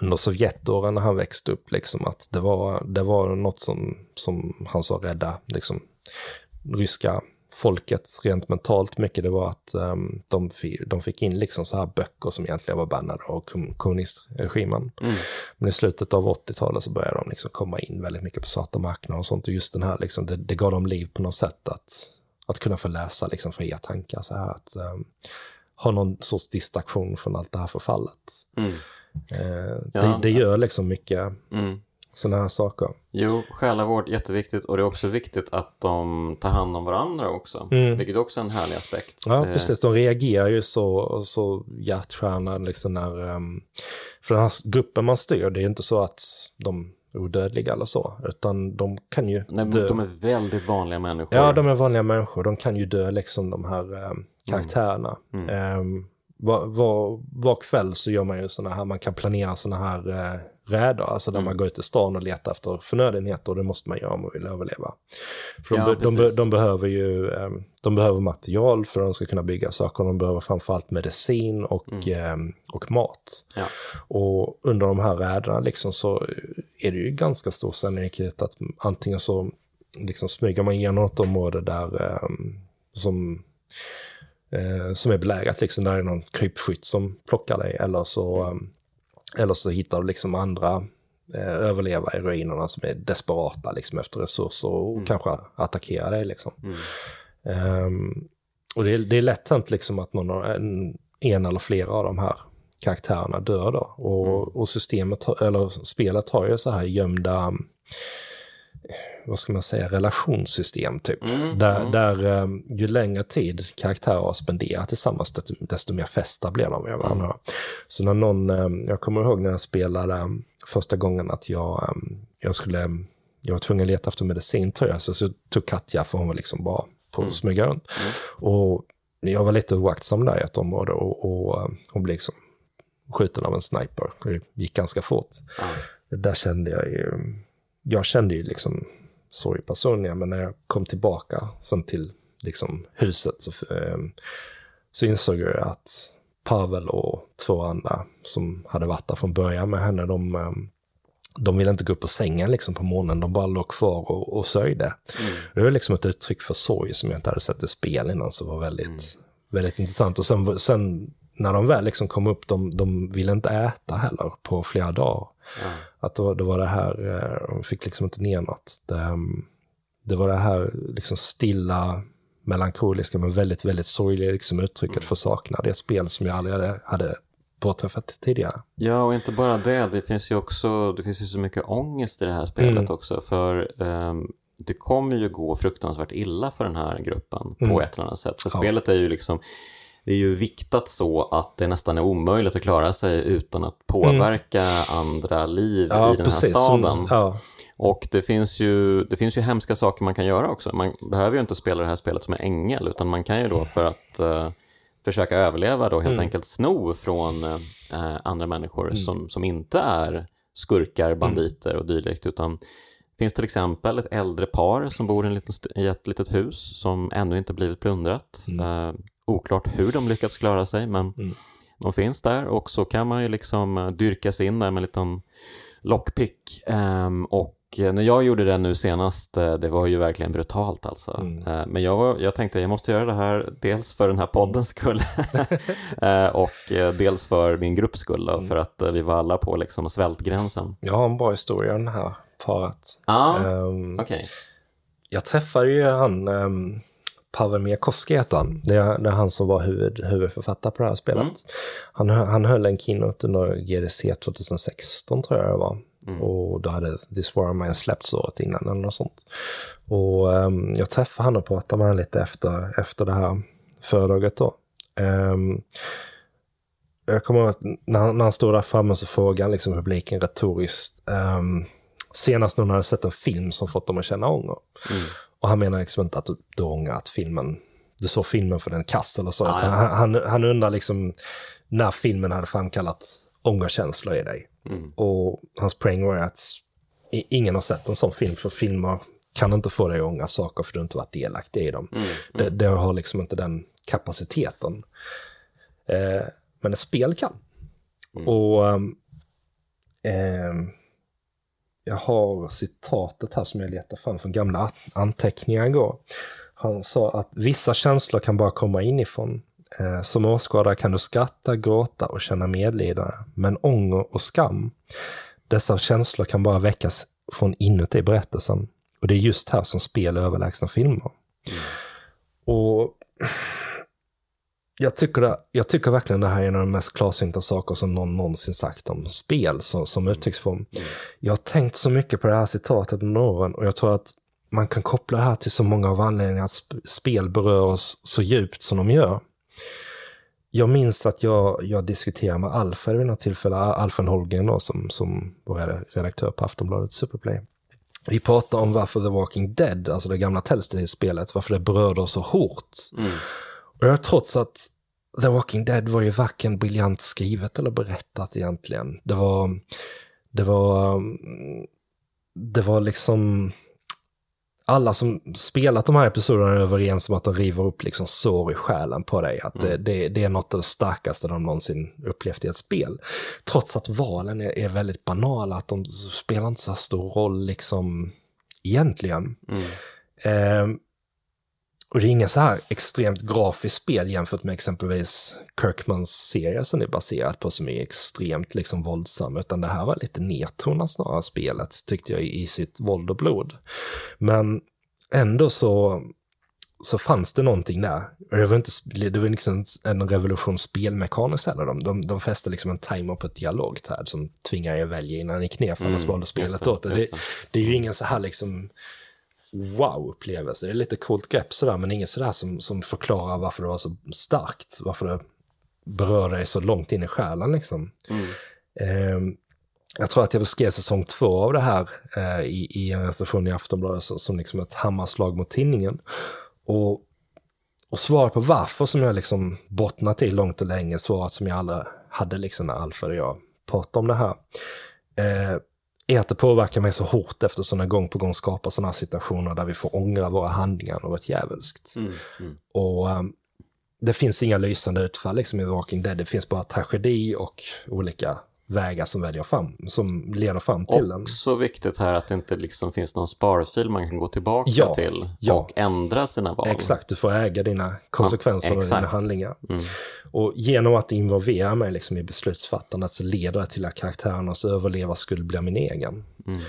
under Sovjetåren när han växte upp, liksom att det var, det var något som, som han sa rädda, liksom, ryska folket rent mentalt mycket, det var att ehm, de, fick, de fick in liksom så här böcker som egentligen var bannade av kom- kommunistregimen. Mm. Men i slutet av 80-talet så började de liksom komma in väldigt mycket på svarta marknader och sånt. Och just den här, liksom, det, det gav dem liv på något sätt att, att kunna få läsa liksom, fria tankar. Så här, att ehm, ha någon sorts distraktion från allt det här förfallet. Mm. Eh, Ja. det, det gör liksom mycket Mm. Sådana här saker. Jo, själavård jätteviktigt och det är också viktigt att de tar hand om varandra också. Mm. Vilket också är en härlig aspekt. Ja, Det- precis. De reagerar ju så, så hjärtstjärna liksom när... Um, för den här gruppen man styr, det är inte så att de är odödliga eller så, utan de kan ju Nej, dö. de är väldigt vanliga människor. Ja, de är vanliga människor. De kan ju dö liksom de här um, karaktärerna. Mm. Um, var, var, var kväll så gör man ju sådana här, man kan planera sådana här uh, räder, alltså där Mm. man går ut i stan och letar efter förnödenheter och det måste man göra om man vill överleva. För de, Ja, de, precis. de behöver ju um, de behöver material för att de ska kunna bygga saker, de behöver framförallt medicin och, um, och mat. Ja. Och under de här räderna liksom så är det ju ganska stor sannolikhet att antingen så liksom smyger man igenom något område där eh, som, eh, som är belägrat, liksom där är någon krypskytt som plockar dig eller så, eh, eller så hittar du liksom andra eh, överlevare i ruinerna som är desperata liksom efter resurser och kanske attackerar dig liksom. Mm. Ehm, och det är, det är lätt hänt liksom att någon, en, en eller flera av de här karaktärerna dör då. Och, och systemet, eller spelet har ju så här gömda, vad ska man säga, relationssystem typ. Mm, där mm. där eh, ju längre tid karaktärer har spenderat tillsammans, desto, desto mer fästa blir de med varandra. Så när någon, eh, jag kommer ihåg när jag spelade första gången att jag, eh, jag skulle, jag var tvungen att leta efter medicin tror jag, så, så tog Katja för hon var liksom bara på att smyga runt. Och jag var lite oaktsam där i ett område och, och hon blev liksom skjuten av en sniper. Det gick ganska fort. Där kände jag ju, jag kände ju liksom sorg personligen, men när jag kom tillbaka sen till liksom huset så, eh, så insåg jag att Pavel och två andra som hade varit där från början med henne, de, eh, de ville inte gå upp på sängen liksom på morgonen, de bara låg kvar och, och sörjde. Mm. Det var liksom ett uttryck för sorg som jag inte hade sett i spel innan, som var väldigt, Mm. väldigt intressant. Och sen, sen när de väl liksom kom upp, de, de ville inte äta heller på flera dagar. Ja. Att det var, det var det här, eh, de fick liksom inte ner något. Det, mm, det var det här liksom stilla, melankoliska men väldigt, väldigt sorgliga liksom uttrycket för saknad. Det är ett spel som jag aldrig hade, hade påträffat tidigare. Ja, och inte bara det. Det finns ju också det finns ju så mycket ångest i det här spelet Mm. också. För ehm, det kommer ju gå fruktansvärt illa för den här gruppen Mm. på ett eller annat sätt. För Ja. spelet är ju liksom det är ju viktat så att det nästan är omöjligt att klara sig utan att påverka andra liv i den här staden. Som, ja, Och det finns, ju, det finns ju hemska saker man kan göra också. Man behöver ju inte spela det här spelet som en ängel, utan man kan ju då för att eh, försöka överleva då helt Mm. enkelt sno från eh, andra människor Mm. som, som inte är skurkar, banditer och dylikt, utan det finns till exempel ett äldre par som bor i, en liten, i ett litet hus som ännu inte blivit plundrat. Eh, oklart hur de lyckats klara sig, men Mm. de finns där och så kan man ju liksom eh, dyrka sig in där med en liten lockpick. Ehm, och eh, när jag gjorde det nu senast, eh, det var ju verkligen brutalt alltså. Mm. Men jag, var- jag tänkte jag måste göra det här dels för den här poddens skull och dels för min grupps skull då, för att vi var alla på liksom svältgränsen. jag har en bra historia om det här paret. Ja, Ehm, okej. Jag träffade ju han, um, Pavel Miakoski heter han. Det är, han som var huvud, huvudförfattare på det här spelet. Mm. Han, han höll en keynote under GDC 2016 tror jag det var. Mm. Och då hade This War of Mine släppts året innan eller något sånt. Och ehm, jag träffade han och pratade med honom lite efter, efter det här föredraget då. Ehm, jag kommer ihåg att när, han- när han stod där framme så frågade han liksom publiken retoriskt. Um, senast någon hade sett en film som fått dem att känna ånger. Mm. Och han menar liksom inte att du, ångrar att filmen, du såg filmen för den kass eller så. Utan ja. Han, han, han undrar liksom när filmen hade framkallat ångerkänslor i dig. Mm. Och hans poäng var att ingen har sett en sån film, för filmer kan inte få dig att ångra saker för du inte varit delaktig i dem. Mm. Det, det har liksom inte den kapaciteten. Eh, men ett spel kan. Mm. Och ehm, jag har citatet här som jag letar fram från gamla an- anteckningar igår. Han sa att vissa känslor kan bara komma inifrån. Eh, som åskådare kan du skratta, gråta och känna medlidande. Men ånger och skam, dessa känslor kan bara väckas från inuti berättelsen. Och det är just här som spel är överlägsna filmer. Och jag tycker, jag tycker verkligen det här är en av de mest klarsynta saker som någon någonsin sagt om spel som, som uttrycksform. Jag har tänkt så mycket på det här citatet under åren och jag tror att man kan koppla det här till så många av anledningarna att sp spel berör oss så djupt som de gör. Jag minns att jag, jag diskuterade med Alfred vid något tillfälle, Alfred Holmgren då, som, som var redaktör på Aftonbladet Superplay. Vi pratade om varför The Walking Dead, alltså det gamla Telltale-spelet, varför det berörde oss så hårt. Mm. Och jag trots att The Walking Dead var ju varken briljant skrivet eller berättat egentligen. Det var, det var, mm, det var liksom, alla som spelat de här episoderna är överens om att de river upp liksom sår i själen på dig. Att det, det, det är något av det starkaste de någonsin upplevt i ett spel. Trots att valen är, är väldigt banala, att de spelar inte så stor roll liksom egentligen. Mm. Ehm, och det är inget så här extremt grafiskt spel jämfört med exempelvis Kirkmans serie som det är baserat på som är extremt liksom våldsam, utan det här var lite nedtonat snarare spelet tyckte jag i sitt våld och blod. Men ändå så, så fanns det någonting där. Och det var inte det var liksom en revolution spelmekaniskt heller. De, de, de fäste liksom en timer på ett dialogträd som tvingar er välja innan ni för annars Mm, valde spelet det, åt. Det, det. det är ju ingen så här liksom wow-upplevelse. Det är lite coolt grepp sådär, men inget sådär som, som förklarar varför det var så starkt, varför det berör dig så långt in i själen liksom. Mm. Eh, jag tror att jag beskrev säsong två av det här eh, i, i en recension i Aftonbladet som, som liksom ett hammarslag mot tinningen. Och, och svaret på varför som jag liksom bottnat i långt och länge, svaret som jag aldrig hade liksom när Alfred och jag pratade om det här. Eh, är att det påverkar mig så hårt eftersom det gång på gång skapar sådana situationer där vi får ångra våra handlingar något djävulskt. Mm, mm. Och um, det finns inga lysande utfall liksom i Walking Dead, det finns bara tragedi och olika vägar som, väljer fram, som leder fram till den. Också viktigt här att det inte liksom finns någon sparfil man kan gå tillbaka Ja, till ja. och ändra sina val. Exakt, du får äga dina konsekvenser Ja, och dina handlingar. Mm. Och genom att involvera mig liksom i beslutsfattandet så leder det till att karaktärernas överlevarskull blir min egen. Mm.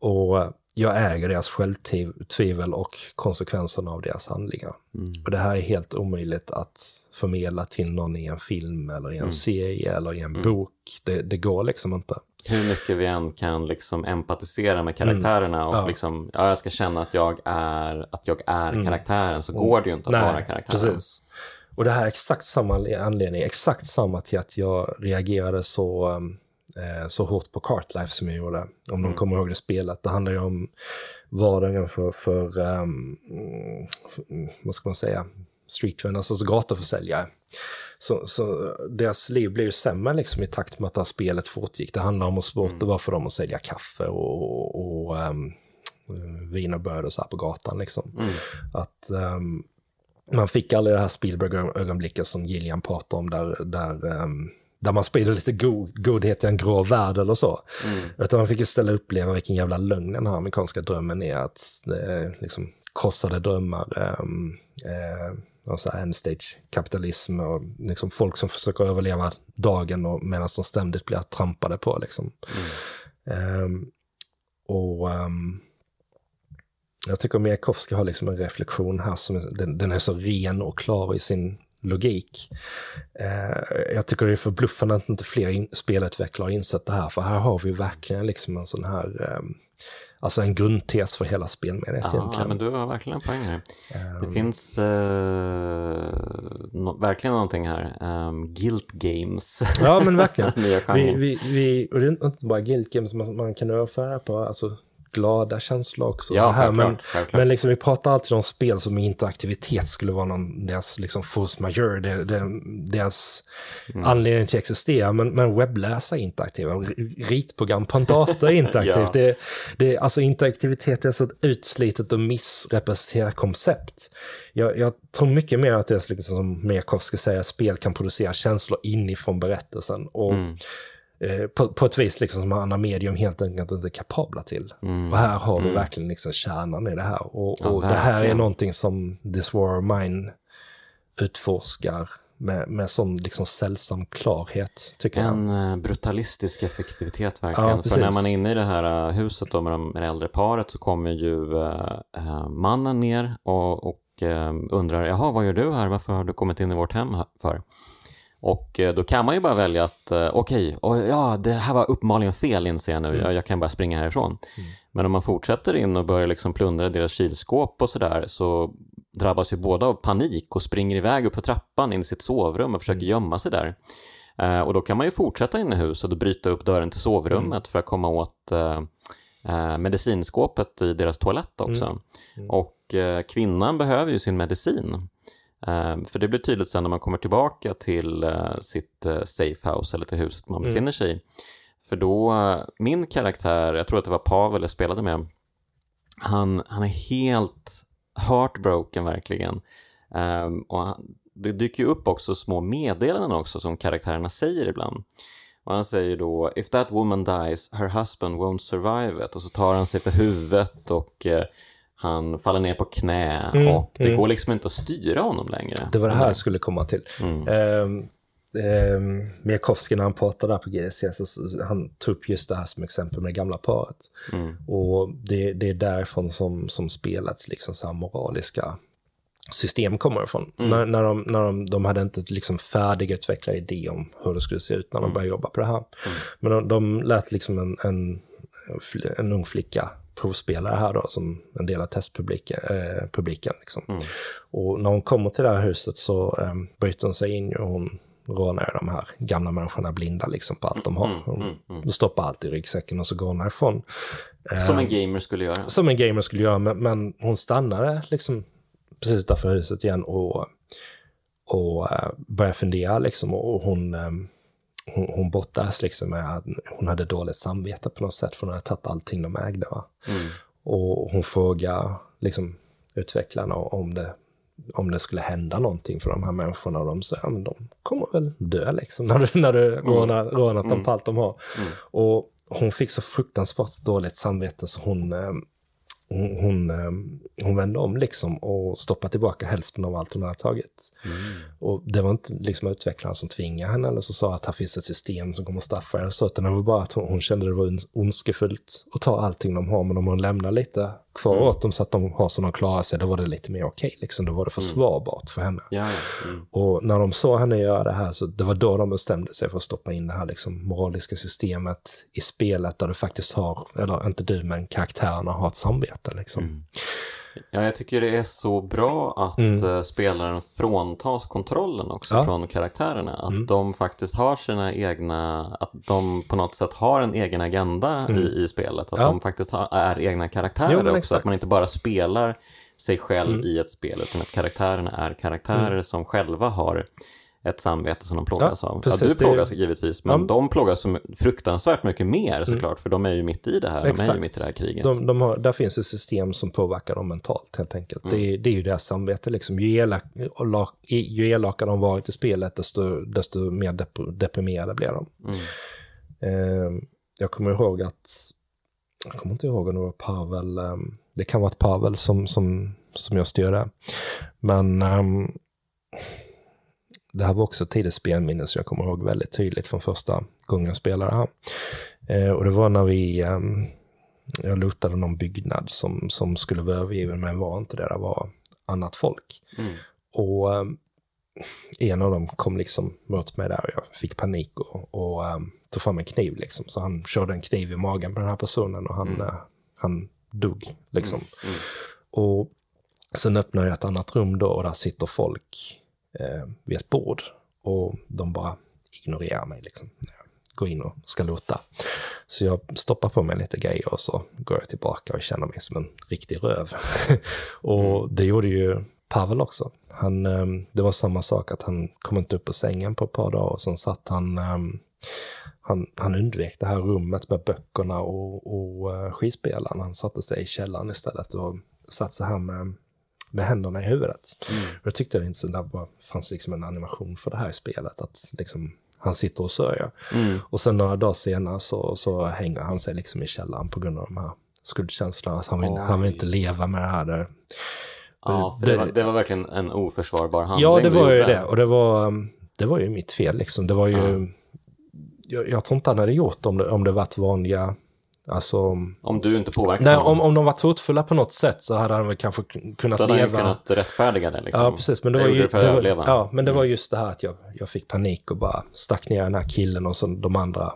Och jag äger deras självtvivel och konsekvenserna av deras handlingar. Mm. Och det här är helt omöjligt att förmedla till någon i en film eller Mm. i en serie eller i en bok. Det, det går liksom inte. Hur mycket vi än kan liksom empatisera med karaktärerna och Mm. Ja. liksom, ja, jag ska känna att jag är, att jag är karaktären så går det ju inte att vara karaktären. precis. Och det här är exakt samma anledning, exakt samma till att jag reagerade så, um, eh, så hårt på Cartlife som jag gjorde. Om Mm. de kommer ihåg det spelet. Det handlar ju om vardagen för, för um, vad ska man säga, street vendors, alltså gatuförsäljare. Så, så deras liv blev ju sämre liksom i takt med att det här spelet fortgick. Det handlar om hur svårt Mm. det var för dem att sälja kaffe och, och um, vin och bröd och så här på gatan liksom. Mm. Att ehm, man fick aldrig det här Spielberg-ögonblicket som Gillian pratar om där, där, ehm, där man sprider lite go godhet i en grå värld eller så. Mm. Utan man fick istället uppleva vilken jävla lögn den här amerikanska drömmen är. Att är liksom krossade drömmar, um, eh, och så här endstage kapitalism och liksom folk som försöker överleva dagen medan de ständigt blir trampade på. Liksom. Ehm, och ehm, jag tycker Mijakovskij har liksom en reflektion här som den, den är så ren och klar i sin logik. Eh, jag tycker det är förbluffande att inte fler in, spelutvecklare har insett det här, för här har vi verkligen liksom en sån här, ehm, alltså en grundtes för hela spelmediet Ja, egentligen. men du har verkligen en poäng här. Det Ehm, finns eh, nå- verkligen någonting här. Um, guilt games. Ja, men verkligen. Vi, vi, vi, och det är inte bara guilt games man, man kan överföra på, alltså glada känslor också. Ja, så här. Men, självklart, men liksom, vi pratar alltid om spel som interaktivitet skulle vara någon, deras liksom force majeure, det, det, deras Mm. anledning till att existera. Men, men webbläsare är interaktiva, ritprogram på en dator är interaktivt. Ja. det, det, alltså interaktivitet är så ett utslitet och missrepresenterat koncept. Jag, jag tror mycket mer att det är liksom som Mekov ska säga, spel kan producera känslor inifrån berättelsen. Och Mm. Eh, på, på ett vis liksom som andra medium helt enkelt inte är kapabla till. Och här har vi verkligen liksom kärnan i det här. Och, Mm. Ja, och det här är någonting som This War of Mine utforskar med, med sån liksom sällsam klarhet, tycker jag. En eh, brutalistisk effektivitet verkligen. Ja, För när man är inne i det här eh, huset då med, de, med det äldre paret så kommer ju eh, mannen ner och, och eh, undrar, jaha vad gör du här, varför har du kommit in i vårt hem för? Och eh, då kan man ju bara välja att, eh, okej, och ja det här var uppenbarligen fel inser jag nu, jag, jag kan bara springa härifrån. Men om man fortsätter in och börjar liksom plundra deras kylskåp och sådär så drabbas ju båda av panik och springer iväg upp för trappan in i sitt sovrum och försöker gömma sig där. Eh, och då kan man ju fortsätta in i huset och bryta upp dörren till sovrummet för att komma åt eh, medicinskåpet i deras toalett också. Och eh, kvinnan behöver ju sin medicin. Eh, för det blir tydligt sen när man kommer tillbaka till eh, sitt eh, safehouse eller till huset man befinner sig i. För då, eh, min karaktär, jag tror att det var Pavel jag spelade med, han, han är helt heartbroken verkligen. Ehm, och han, det dyker ju upp också små meddelanden också som karaktärerna säger ibland. Och han säger då If that woman dies, her husband won't survive it. Och så tar han sig för huvudet och han faller ner på knä Mm, och det mm. går liksom inte att styra honom längre. Det var det här jag skulle komma till. Mm. Um, um, Mijakovskij när han pratade där på GDC, så, han tog upp just det här som exempel med det gamla paret. Mm. Och det, det är därifrån som, som spelets liksom så här moraliska system kommer ifrån. Mm. När, när, de, när de, de hade inte liksom färdigutvecklat idé om hur det skulle se ut när Mm. de började jobba på det här. Men de, de lät liksom en, en, en ung flicka provspelare här då som en del av testpubliken. Eh, publiken, liksom. Mm. Och när hon kommer till det här huset så eh, bryter hon sig in och hon rånar de här gamla människorna blinda liksom på allt de har. Hon mm, stoppar allt i ryggsäcken och så går hon härifrån. Som en gamer skulle göra. Som en gamer skulle göra, men, men hon stannade liksom precis utanför huset igen och, och uh, började fundera liksom och hon, um, hon, hon bottades liksom med att hon hade dåligt samvete på något sätt för hon hade tagit allting de ägde. Mm. Och hon frågar liksom, utvecklarna om det, om det skulle hända någonting för de här människorna. Och de säger ja, men de kommer väl dö liksom, när du, när du rånar, rånat dem på allt de har. Och hon fick så fruktansvärt dåligt samvete så hon, eh, hon, hon, eh, hon vände om liksom och stoppade tillbaka hälften av allt hon hade tagit. Och det var inte liksom utvecklaren som tvingade henne eller så sa att här finns ett system som kommer att straffa er. Så, utan det var bara att hon, hon kände det var ondskefullt att ta allting de har. Men om hon lämnar lite kvar åt dem så att de har så de klarar sig, då var det lite mer okej. liksom. Då var det försvarbart för henne. Ja, ja. Mm. Och när de såg henne göra det här, så det var då de bestämde sig för att stoppa in det här liksom, moraliska systemet i spelet där du faktiskt har, eller inte du, men karaktärerna har ett samvete. Liksom. Ja, jag tycker det är så bra att eh, spelaren fråntas kontrollen också Ja. från karaktärerna. Att de faktiskt har sina egna, att de på något sätt har en egen agenda i, i spelet. Att Ja. de faktiskt har, är egna karaktärer Jo, också. exakt. Att man inte bara spelar sig själv i ett spel utan att karaktärerna är karaktärer som själva har ett samvete som de plågas Ja, av. precis, ja, du plågas givetvis, men Ja. de plågas så fruktansvärt mycket mer såklart, för de är ju mitt i det här. De är ju Exakt. mitt i det här kriget. De, de har, där finns ett system som påverkar dem mentalt helt enkelt. Mm. Det, det är ju deras samvete. Liksom. Ju, elak, ju elakare de varit i spelet, desto, desto mer dep deprimerade blir de. Mm. Eh, jag kommer ihåg att, jag kommer inte ihåg om det var Pavel, eh, det kan vara ett Pavel som, som, som jag styrde. Men ehm, det här var också ett tidigt spelminne som jag kommer ihåg väldigt tydligt från första gången jag spelade här. Eh, och det var när vi, ehm, jag lotade någon byggnad som, som skulle vara övergiven men var inte det, det var annat folk. Mm. Och ehm, en av dem kom liksom mot mig där och jag fick panik och, och ehm, tog fram en kniv liksom. Så han körde en kniv i magen på den här personen och han, eh, han dog liksom. Mm. Och sen öppnar jag ett annat rum då och där sitter folk eh, vid ett bord och de bara ignorerar mig liksom. jag Går in och ska lota. Så jag stoppar på mig lite grejer och så går jag tillbaka och känner mig som en riktig röv. och det gjorde ju Pavel också. Han, eh, det var samma sak att han kom inte upp på sängen på ett par dagar och sen satt han eh, han, han undvek det här rummet med böckerna och, och uh, skivspelaren. Han satte sig i källaren istället och satt så här med, med händerna i huvudet. Och jag tyckte det inte, där bara fanns liksom en animation för det här i spelet. Att liksom, han sitter och sörjer. Och sen några dagar senare så, så hänger han sig liksom i källaren på grund av de här skuldkänslorna. Att han vill, han vill inte leva med det här. Där. Ja, för det, var, det var verkligen en oförsvarbar handling Ja, det var ju det. Och det var, um, det var ju mitt fel liksom. Det var ju... Jag, jag tror inte han hade gjort om det, om det varit vanliga... Alltså... Om du inte påverkade Nej, om, om de var hotfulla på något sätt så hade han väl kanske kunnat då hade han leva... kunnat rättfärdiga det. Liksom. Ja, precis. Men det Jag var ju, det var, ja, men det var just det här att jag, jag fick panik och bara stack ner den här killen och så de andra,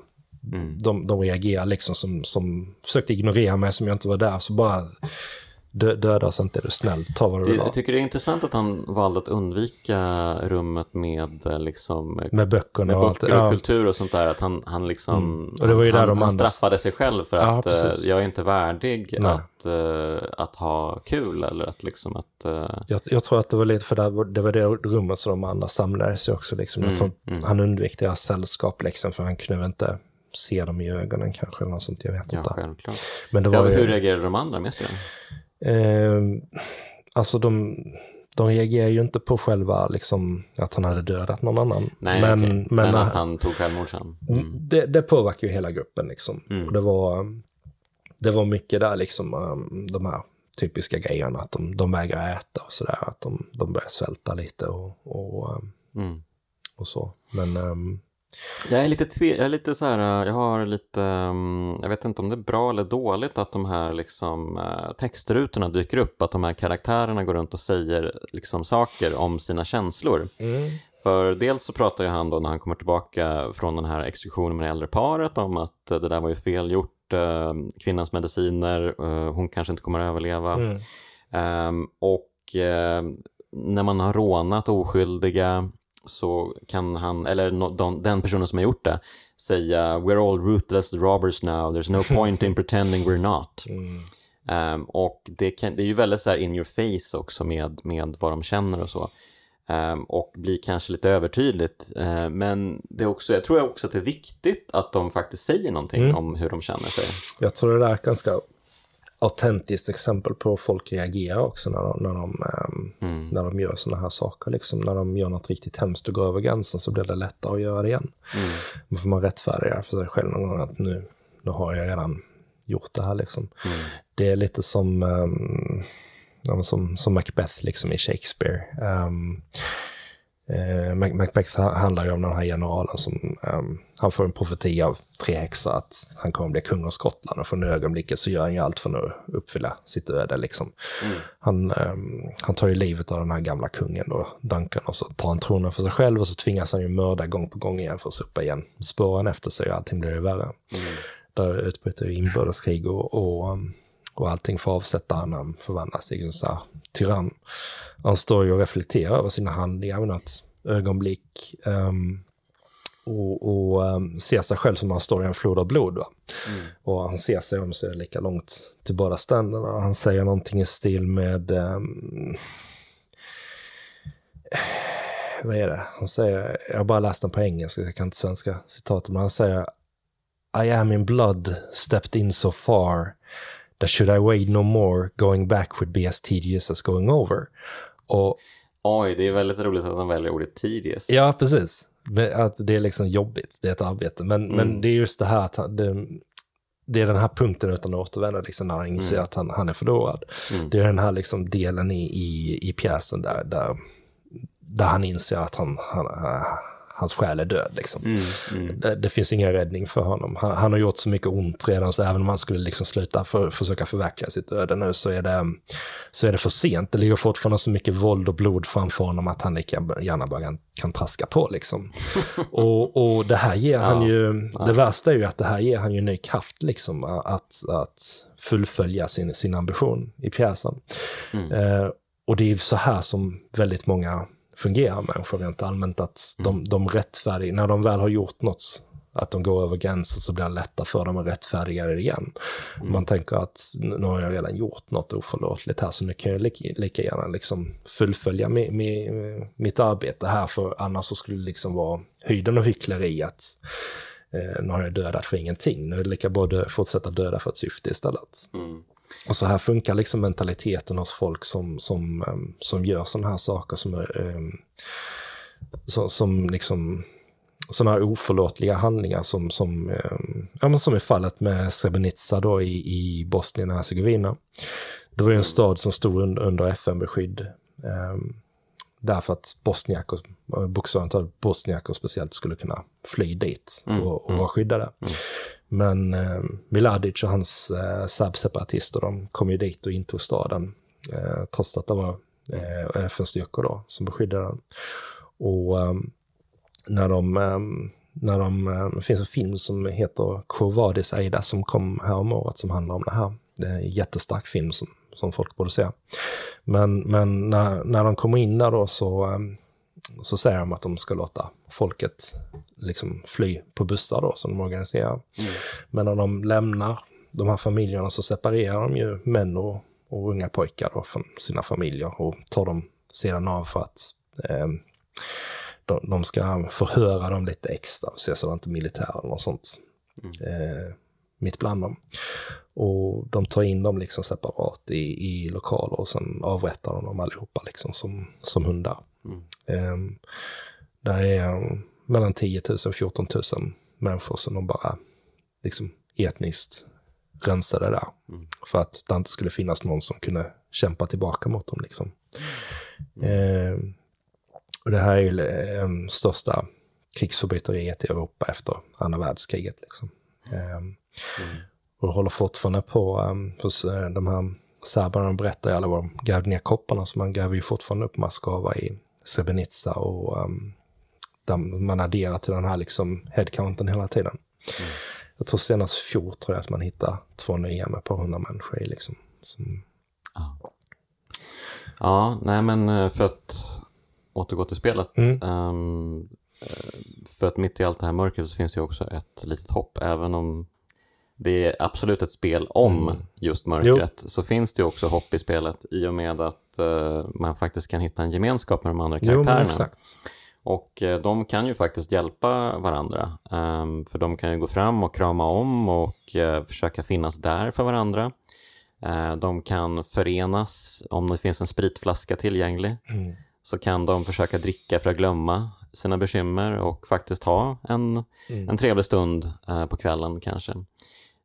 Mm. de, de reagerade liksom som, som försökte ignorera mig som jag inte var där. Så bara dö, döda oss inte, är du snäll, ta vad du vill ha. jag tycker det är intressant att han valde att undvika rummet med eh, liksom Med böckerna med och allt. böcker och Ja. kultur och sånt där. Att han, han liksom Och det var ju där han, han straffade sig själv för Ja, att eh, precis. jag är inte värdig att, eh, att ha kul eller att liksom att... eh, Jag, jag tror att det var lite för det var det, var det rummet som de andra samlades i också. Liksom. Mm, tror, Han undvek deras sällskap liksom, för han kunde inte se dem i ögonen kanske. Eller något sånt, jag vet ja, inte. självklart. Men det Ja, var ju, hur reagerade de andra med det? Eh, alltså de, de reagerar ju inte på själva liksom, att han hade dödat någon annan. Nej, men, men, men att han tog självmord sen. Mm. det, det påverkar ju hela gruppen liksom. Mm. Och det var, det var mycket där liksom, um, de här typiska grejerna, att de, de vägrar äta och sådär, att de, de börjar svälta lite och, och, um, Mm. och så. Men um, Jag är lite tve, jag är lite så här, jag har lite, mm, jag vet inte om det är bra eller dåligt att de här liksom eh, textrutorna dyker upp, att de här karaktärerna går runt och säger liksom saker om sina känslor. För dels så pratar ju han då när han kommer tillbaka från den här exkursionen med det äldre paret om att eh, det där var ju fel gjort, eh, kvinnans mediciner, eh, hon kanske inte kommer att överleva. mm, Ehm, och eh, när man har rånat oskyldiga så kan han, eller den personen som har gjort det, säga “We're all ruthless robbers now, there's no point in pretending we're not”. mm, Ehm, och det, kan, det är ju väldigt så här in your face också med, med vad de känner och så. Um, och blir kanske lite övertydligt. Uh, men det är också, jag tror också att det är viktigt att de faktiskt säger någonting mm. om hur de känner sig. Jag tror det där är ganska autentiskt exempel på hur folk reagerar också när de, när de, um, mm. när de gör sådana här saker. Liksom, när de gör något riktigt hemskt och går över gränsen så blir det lättare att göra det igen. Mm. Då får man rättfärdiga för sig själv någon gång att nu, nu har jag redan gjort det här. Liksom. Mm. Det är lite som um, som, som Macbeth liksom i Shakespeare. Um, eh, Macbeth handlar ju om den här generalen som, um, han får en profetia av tre häxor att han kommer bli kung av Skottland och från det ögonblicket så gör han ju allt för att uppfylla sitt öde liksom. Mm. Han, um, han tar ju livet av den här gamla kungen då, Duncan, och så tar han tronen för sig själv och så tvingas han ju mörda gång på gång igen för att sopa igen spåren efter sig och allting blir ju värre. Mm. Där utbryter inbördeskrig och, och um, och allting får avsätta han förvandlas liksom så här, tyrann. Han står ju och reflekterar över sina handlingar vid något ögonblick. Um, och, och um, ser sig själv som han står i en flod av blod. Mm. Och han ser sig om sig lika långt till båda ständerna. Och han säger någonting i stil med... Um, vad är det? Han säger, jag har bara läst den på engelska, jag kan inte svenska citatet, men han säger I am in blood, stepped in so far, that should I wait no more, going back would be as tedious as going over. Och, Oj, det är väldigt roligt att han väljer ordet tedious. Ja, precis. Att det är liksom jobbigt, det är ett arbete. Men, mm. men det är just det här att det, det är den här punkten utan att återvända, liksom, när han inser mm. att han, han är förlorad. Mm. Det är den här liksom, delen i, i, i pjäsen där, där, där han inser att han, han, hans själ är död. Liksom. Mm, mm. Det, det, finns ingen räddning för honom. Han, han, har gjort så mycket ont redan, så även om han skulle liksom sluta för, försöka förverkliga sitt öde nu så är, det, så är det för sent. Det ligger fortfarande så mycket våld och blod framför honom att han lika gärna bara kan, kan traska på. Liksom. och, och det här ger ja, han ju, ja. det värsta är ju att det här ger han ju ny kraft liksom, att, att fullfölja sin, sin ambition i pjäsen. Mm. Eh, och det är så här som väldigt många fungerar människor rent allmänt. Att de, mm. de rättfärdiga, när de väl har gjort något, att de går över gränsen så blir det lättare för dem att rättfärdiga det igen. Mm. Man tänker att nu har jag redan gjort något oförlåtligt här så nu kan jag lika, lika gärna liksom fullfölja mi, mi, mitt arbete här för annars så skulle det liksom vara höjden av hyckleri att eh, nu har jag dödat för ingenting. Nu är det lika bra att fortsätta döda för ett syfte istället. Mm. Och så här funkar liksom mentaliteten hos folk som, som, ehm, som gör sådana här saker som, som, som liksom sådana här oförlåtliga handlingar som, som, um, ja, men som i fallet med Srebrenica då i, i Bosnien och Hercegovina. Det var ju en stad som stod under, under FN-beskydd. Um, därför att bosniaker, bokstavligt talat bosniaker speciellt, skulle kunna fly dit och, och vara mm. skyddade. Mm. Men eh, Miladic och hans eh, serbseparatister, de kom ju dit och intog staden. Eh, trots att det var eh, FN-styrkor då som beskyddade den. Och eh, när de, eh, när de, eh, det finns en film som heter Quo Aida som kom här om året som handlar om det här. Det är en jättestark film som, som folk borde se. Men, men när, när de kommer in där då så, så säger de att de ska låta folket liksom fly på bussar då som de organiserar. Mm. Men när de lämnar de här familjerna så separerar de ju män och, och unga pojkar då från sina familjer och tar dem sedan av för att eh, de, de, ska förhöra dem lite extra och se så att inte militären och sånt mm. eh, mitt bland dem. Och de tar in dem liksom separat i, i lokaler och sen avrättar de dem allihopa liksom som, som hundar. Mm. Eh, där är mellan 10 000 och 14 000 människor som de bara liksom etniskt rensade där. Mm. För att det inte skulle finnas någon som kunde kämpa tillbaka mot dem. Liksom. Mm. Eh, och det här är ju eh, största krigsförbryteriet i Europa efter andra världskriget. Liksom. Eh, mm. Och håller fortfarande på, um, för eh, de här serberna berättar ju alla vad de grävde ner kopparna, så man gräver ju fortfarande upp massgravar i Srebrenica och um, man adderar till den här liksom headcounten hela tiden. Mm. Jag tror senast fjol tror jag att man hittade två nya med ett par hundra människor i. Liksom. Som... Ja. ja, nej men eh, för att återgå till spelet. Mm. Um, för att mitt i allt det här mörkret så finns det ju också ett litet hopp. Även om det är absolut ett spel om mm. just mörkret jo. så finns det också hopp i spelet i och med att eh, man faktiskt kan hitta en gemenskap med de andra Jo, karaktärerna. exakt. Och eh, de kan ju faktiskt hjälpa varandra. Ehm, för de kan ju gå fram och krama om och eh, försöka finnas där för varandra. De kan förenas om det finns en spritflaska tillgänglig. Mm. Så kan de försöka dricka för att glömma sina bekymmer och faktiskt ha en, Mm. en trevlig stund på kvällen kanske.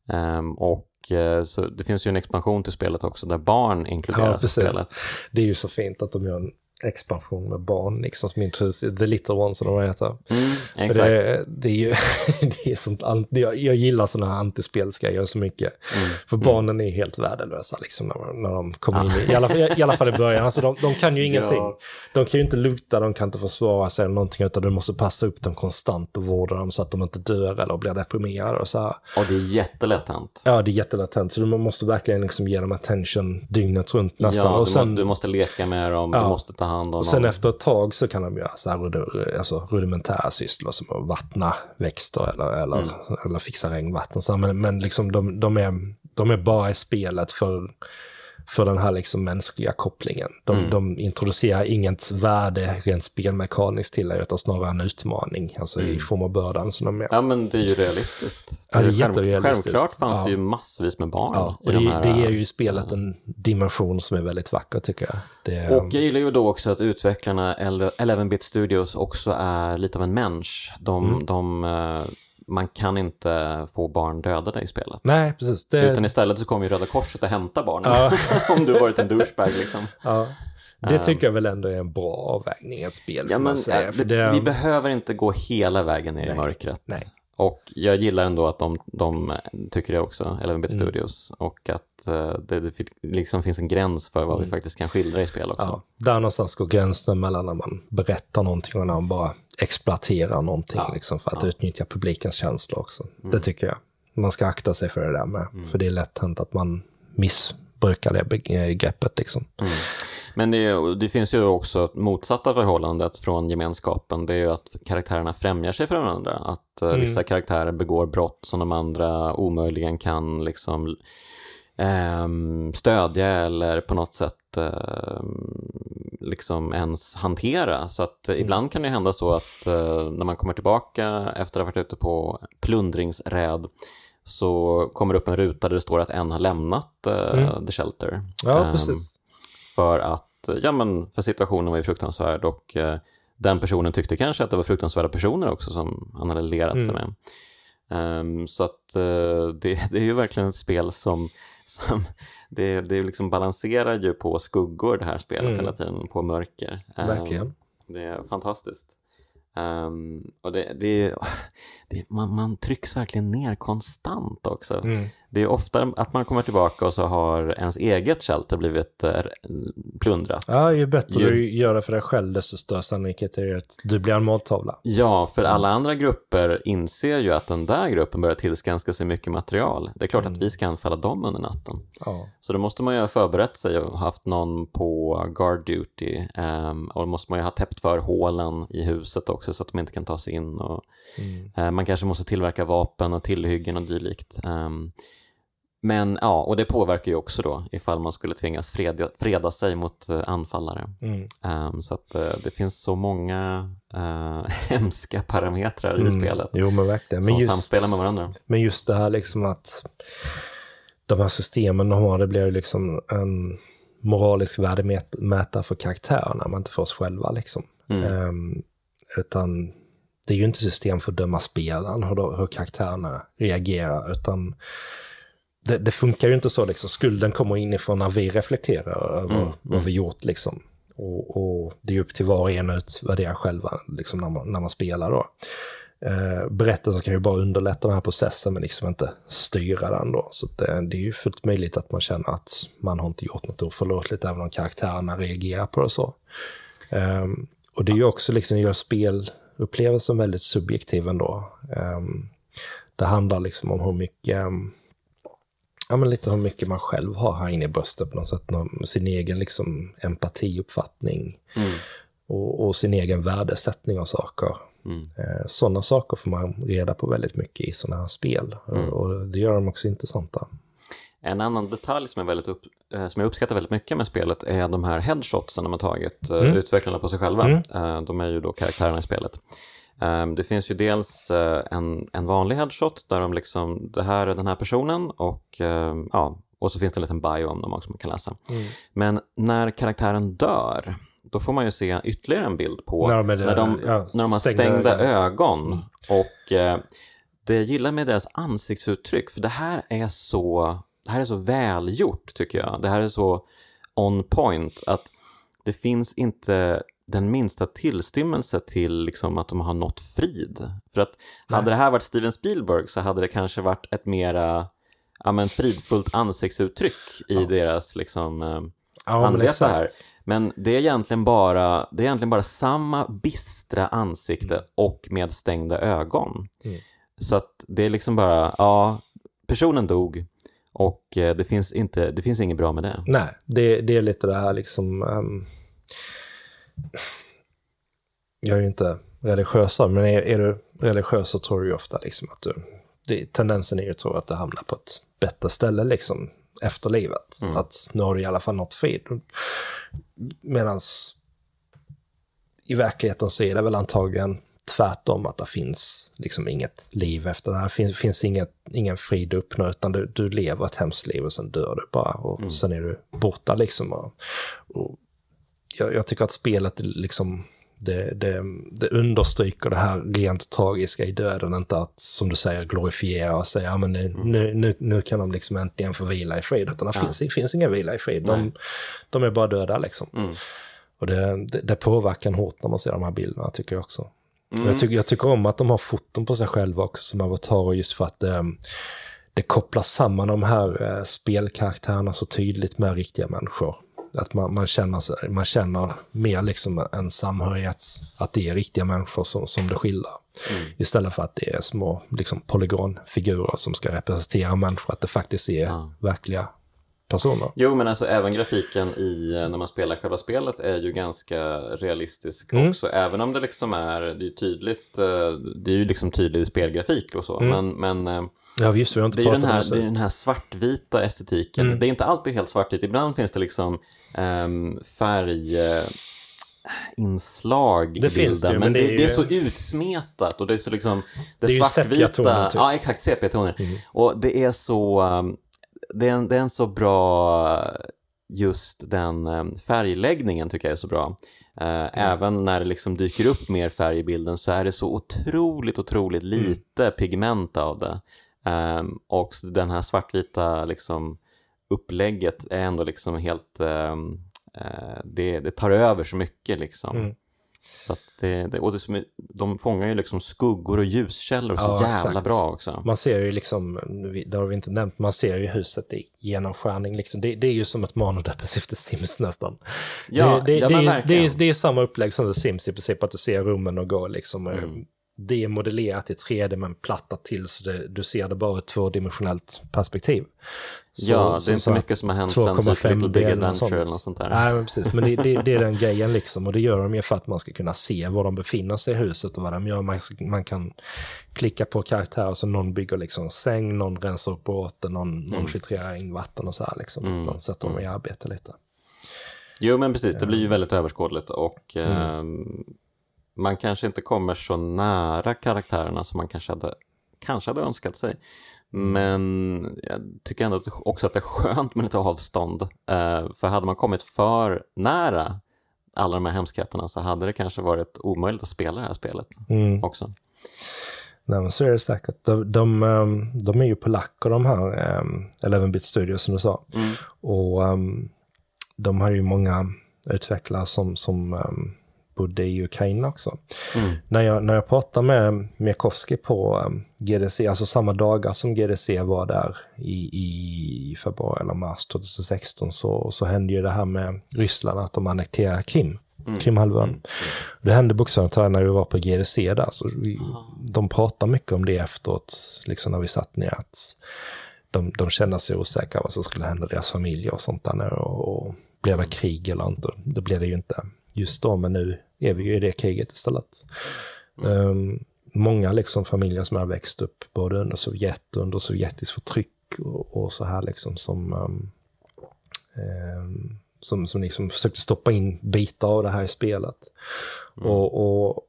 Ehm, och eh, så det finns ju en expansion till spelet också där barn Ja, inkluderas i precis. spelet. Det är ju så fint att de gör en expansion med barn, liksom som introducerar The Little Ones, eller vad det heter. Mm, exakt. Det, det är ju, det är sånt, jag, jag gillar sådana här antispelsgrejer så mycket. Mm. För barnen är helt värdelösa liksom när, när de kommer in, i, i, alla, fall- i alla fall i början. Alltså de, de kan ju ingenting. Ja. De kan ju inte luta, de kan inte försvara sig eller någonting, utan du måste passa upp dem konstant och vårda dem så att de inte dör eller blir deprimerade och så här. Och det är jättelätt hänt. Ja, det är jättelatent, så du måste verkligen liksom ge dem attention dygnet runt nästan. Ja, och du, sen, må, du måste leka med dem, du Ja. måste ta hand om och sen dem. efter ett tag så kan de göra så här alltså, rudimentära sysslor som att vattna växter eller, eller, Mm. eller fixa regnvatten. Så, men men liksom de, de, är, de är bara i spelet för, för den här liksom mänskliga kopplingen. De, Mm. de introducerar inget värde rent spelmekaniskt till dig, utan snarare en utmaning, alltså i form av bördan som de är. Mm. Ja, men det är ju realistiskt. Ja, det är jätterealistiskt. Självklart fanns Ja. det ju massvis med barn Ja, och de det, här. det ger ju spelet en dimension som är väldigt vacker tycker jag. Det, Och jag gillar ju då också att utvecklarna, Ele- 11-bit Studios, också är lite av en människa. De, Mm. de, eh, man kan inte få barn dödade i spelet. nej, precis. Det, Utan istället så kommer ju Röda Korset och hämtar barnen. Ja. Om du varit en douchebag liksom. Ja, det tycker jag väl ändå är en bra avvägning i ett spel. Ja, men, säga. äh, För det, det, vi behöver inte gå hela vägen ner i Nej. mörkret. Nej. Och jag gillar ändå att de, de tycker det också, 11-bit Mm. Studios. Och att eh, det, det liksom finns en gräns för vad vi faktiskt kan skildra i spel också. Mm. ja, där någonstans går gränsen mellan när man berättar någonting och när man bara exploaterar någonting Ja, liksom, för att utnyttja publikens känslor också. Mm. Det tycker jag. Man ska akta sig för det där med. För det är lätt hänt att man missbrukar det begreppet. Liksom. Men det, det finns ju också motsatta förhållandet från gemenskapen. Det är ju att karaktärerna främjar sig för varandra. Att eh, vissa karaktärer begår brott som de andra omöjligen kan liksom ehm, stödja eller på något sätt ehm, liksom ens hantera. Så att eh, ibland kan det hända så att eh, när man kommer tillbaka efter att ha varit ute på plundringsräd så kommer det upp en ruta där det står att en har lämnat eh, The Shelter. Ja, Ehm, precis. för att, ja men, för situationen var ju fruktansvärd och eh, den personen tyckte kanske att det var fruktansvärda personer också som han hade lerat sig med. Ehm, så att eh, det, det är ju verkligen ett spel som, som det, det liksom balanserar ju på skuggor det här spelet Mm. hela tiden, på mörker. Ehm, Verkligen. det är fantastiskt. Ehm, och det, det, det, man, man trycks verkligen ner konstant också. Mm. Det är ofta att man kommer tillbaka och så har ens eget shelter blivit eh, plundrat. Ja, ju bättre Ju- du gör det för dig själv, desto större sannolikhet är det att du blir en måltavla. Ja, för alla andra grupper inser ju att den där gruppen börjar tillskanska sig mycket material. Det är klart att vi ska anfalla dem under natten. Ja. Så då måste man ju ha förberett sig och haft någon på guard duty. ehm, och då måste man ju ha täppt för hålen i huset också så att de inte kan ta sig in. Och, eh, man kanske måste tillverka vapen och tillhyggen och dylikt. Ehm, men ja, och det påverkar ju också då ifall man skulle tvingas freda, freda sig mot eh, anfallare. Mm. Ehm, så att eh, det finns så många eh, hemska parametrar i spelet Jo, men verkligen. som Men just, samspelar med varandra. men just det här liksom att de här systemen de har, det blir ju liksom en moralisk värdemätare för karaktärerna, men inte för oss själva. Liksom. Mm. Ehm, utan det är ju inte system för att döma spelaren, hur, då- hur karaktärerna reagerar, utan det, det funkar ju inte så. Liksom. Skulden kommer inifrån när vi reflekterar över Mm, vad vi gjort. Liksom. Och, och det är upp till var och en att utvärdera själva liksom, när, man, när man spelar. Då. Eh, berättelsen kan ju bara underlätta den här processen men liksom inte styra den då. Så det, det är ju fullt möjligt att man känner att man har inte gjort något oförlåtligt även om karaktärerna reagerar på det så. Ehm, och det är ju också liksom, gör spelupplevelsen väldigt subjektiv ändå. Ehm, det handlar liksom om hur mycket, ehm, ja men lite hur mycket man själv har här inne i bröstet på något sätt, någon- sin egen liksom empatiuppfattning Mm. och, och sin egen värdesättning av saker. Mm. Eh, Sådana saker får man reda på väldigt mycket i sådana här spel. Och- Och det gör dem också intressanta. En annan detalj som, är väldigt upp, eh, som jag uppskattar väldigt mycket med spelet är de här headshotsen de har tagit, eh, Mm. utvecklarna på sig själva. Mm. De är ju då karaktärerna i spelet. Eh, Det finns ju dels eh, en, en vanlig headshot där de liksom, det här är den här personen och eh, ja, och så finns det en liten bio om dem också man kan läsa. Mm. Men när karaktären dör, då får man ju se ytterligare en bild på När de är när, de, ja, när de har stängda stängda, ögon. Mm. Och eh, det jag gillar med deras ansiktsuttryck, för det här är så, det här är så välgjort tycker jag. Det här är så on point att det finns inte den minsta tillstymmelse till liksom att de har nått frid. För att hade det här varit Steven Spielberg så hade det kanske varit ett mera ja, men fridfullt ansiktsuttryck i deras liksom, eh, Ja, exakt. här. Men det är, egentligen bara, det är egentligen bara samma bistra ansikte och med stängda ögon. Mm. Så att det är liksom bara, ja, personen dog och eh, det finns, inte, det finns inget bra med det. Nej, det, det är lite det här liksom... ehm, jag är ju inte religiös men är, är du religiös så tror du ju ofta liksom att du... Det, tendensen är ju att tro att du hamnar på ett bättre ställe liksom efter livet. Att nu har du i alla fall nått frid. Medan i verkligheten så är det väl antagligen tvärtom att det finns liksom inget liv efter det här. Det finns, finns inget, ingen frid att uppnå utan du, du lever ett hemskt liv och sen dör du bara och sen är du borta liksom. Och, och jag, jag tycker att spelet liksom det, det, det understryker det här rent tragiska i döden, inte att som du säger glorifiera och säga ja, men nu, nu, nu, nu kan de liksom äntligen få vila i frid, utan det finns, det finns ingen vila i frid. De, de är bara döda liksom. Och det, det, det påverkar en hårt när man ser de här bilderna tycker jag också. Och Jag, tycker, jag tycker om att de har foton på sig själva också som avatarer just för att eh, det kopplar samman de här eh, spelkaraktärerna så tydligt med riktiga människor. Att man, man, känner, man känner mer liksom en samhörighet, att det är riktiga människor som, som det skildrar. Istället för att det är små liksom, polygonfigurer som ska representera människor, att det faktiskt är verkliga personer. Jo, men alltså även grafiken i, eh, när man spelar själva spelet är ju ganska realistisk Mm. också. Även om det liksom är, det är tydligt, eh, det är ju liksom tydlig spelgrafik och så. Men, men eh, Ja, visst, vi har inte det är pratat den om här, det. är den här svartvita estetiken. Mm. Det är inte alltid helt svartvitt. Ibland finns det liksom um, färginslag Det i finns det bilden. ju, men det, det är det är så utsmetat och det är så liksom det, Det är svartvita. typ. Ja, exakt. Sepia-toner. Och det är så, um, det är, en, det är en så bra, just den um, färgläggningen tycker jag är så bra. Eh, Även när det liksom dyker upp mer färg i bilden så är det så otroligt, otroligt lite pigment av det. Ehm, och så den här svartvita liksom, upplägget är ändå liksom helt, ehm, eh, det, det tar över så mycket liksom. Mm. Så det, det, och det som är, de fångar ju liksom skuggor och ljuskällor så Ja, jävla exakt. bra också. Man ser ju liksom, det har vi inte nämnt, man ser ju huset i genomskärning. Liksom. Det, det är ju som ett manodepressivt The Sims nästan. Ja, det, det, ja, det, är, det, är, det är samma upplägg som The Sims i princip, att du ser rummen och går liksom. Mm. Det är modellerat i 3D men plattat till så det, du ser det bara ur ett tvådimensionellt perspektiv. Så- ja, det är inte mycket som har hänt sen typ 2,5 Little Big Adventure eller något sånt där. Nej, men precis. Men det, det, det är den grejen liksom. Och det gör de ju för att man ska kunna se var de befinner sig i huset och vad de gör. Man, man kan klicka på karaktärer så någon bygger liksom säng, någon rensar upp båten, någon, Mm. någon filtrerar in vatten och så här liksom. Man sätter dem i arbete lite. Jo, men precis. Det blir ju väldigt överskådligt och Mm. ehm, man kanske inte kommer så nära karaktärerna som man kanske hade, kanske hade önskat sig. Mm. Men jag tycker ändå också att det är skönt med lite avstånd. Eh, för hade man kommit för nära alla de här hemskheterna så hade det kanske varit omöjligt att spela det här spelet Mm. också. Nej, men så är det säkert. De, de, ehm, de är ju polacker de här, um, 11-bit studios som du sa. Mm. Och ehm, de har ju många utvecklare som, som bodde i Ukraina också. Mm. När, jag, när jag pratade med Miekovsky på ehm, GDC, alltså samma dagar som GDC var där i, i februari eller mars 2016, så, så hände ju det här med Ryssland, att de annekterade Krim. Krimhalvön. Det hände bokstavligt talat när vi var på GDC där, så vi, de pratade mycket om det efteråt, liksom när vi satt ner, att de, de kände sig osäkra vad som skulle hända deras familjer och sånt där nu. Och, och blir det krig eller inte? Det blir det ju inte just då, men nu är vi ju i det kriget istället. Um, många liksom familjer som har växt upp både under Sovjet och under sovjetiskt förtryck och, och så här liksom som, um, um, som, som liksom försökte stoppa in bitar av det här i spelet. Mm. Och, och,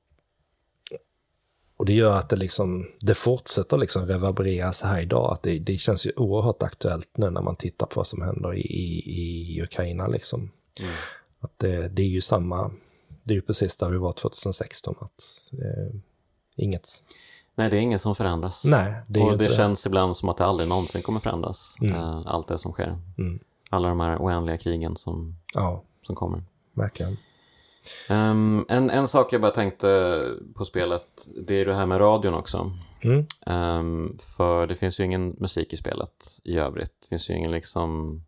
och det gör att det, liksom, det fortsätter liksom reverberera så här idag. Att det, det känns ju oerhört aktuellt nu när man tittar på vad som händer i, i, i Ukraina. Liksom. Mm. Att det, det är ju samma, det är ju precis där vi var 2016. Att, eh, inget Nej, det är inget som förändras. Nej, det och det, det känns ibland som att det aldrig någonsin kommer förändras. Mm. Uh, allt det som sker. Mm. Alla de här oändliga krigen som, ja. som kommer. Verkligen. Um, en, en sak jag bara tänkte på spelet, det är det här med radion också. Mm. Um, för det finns ju ingen musik i spelet i övrigt. Det finns ju ingen liksom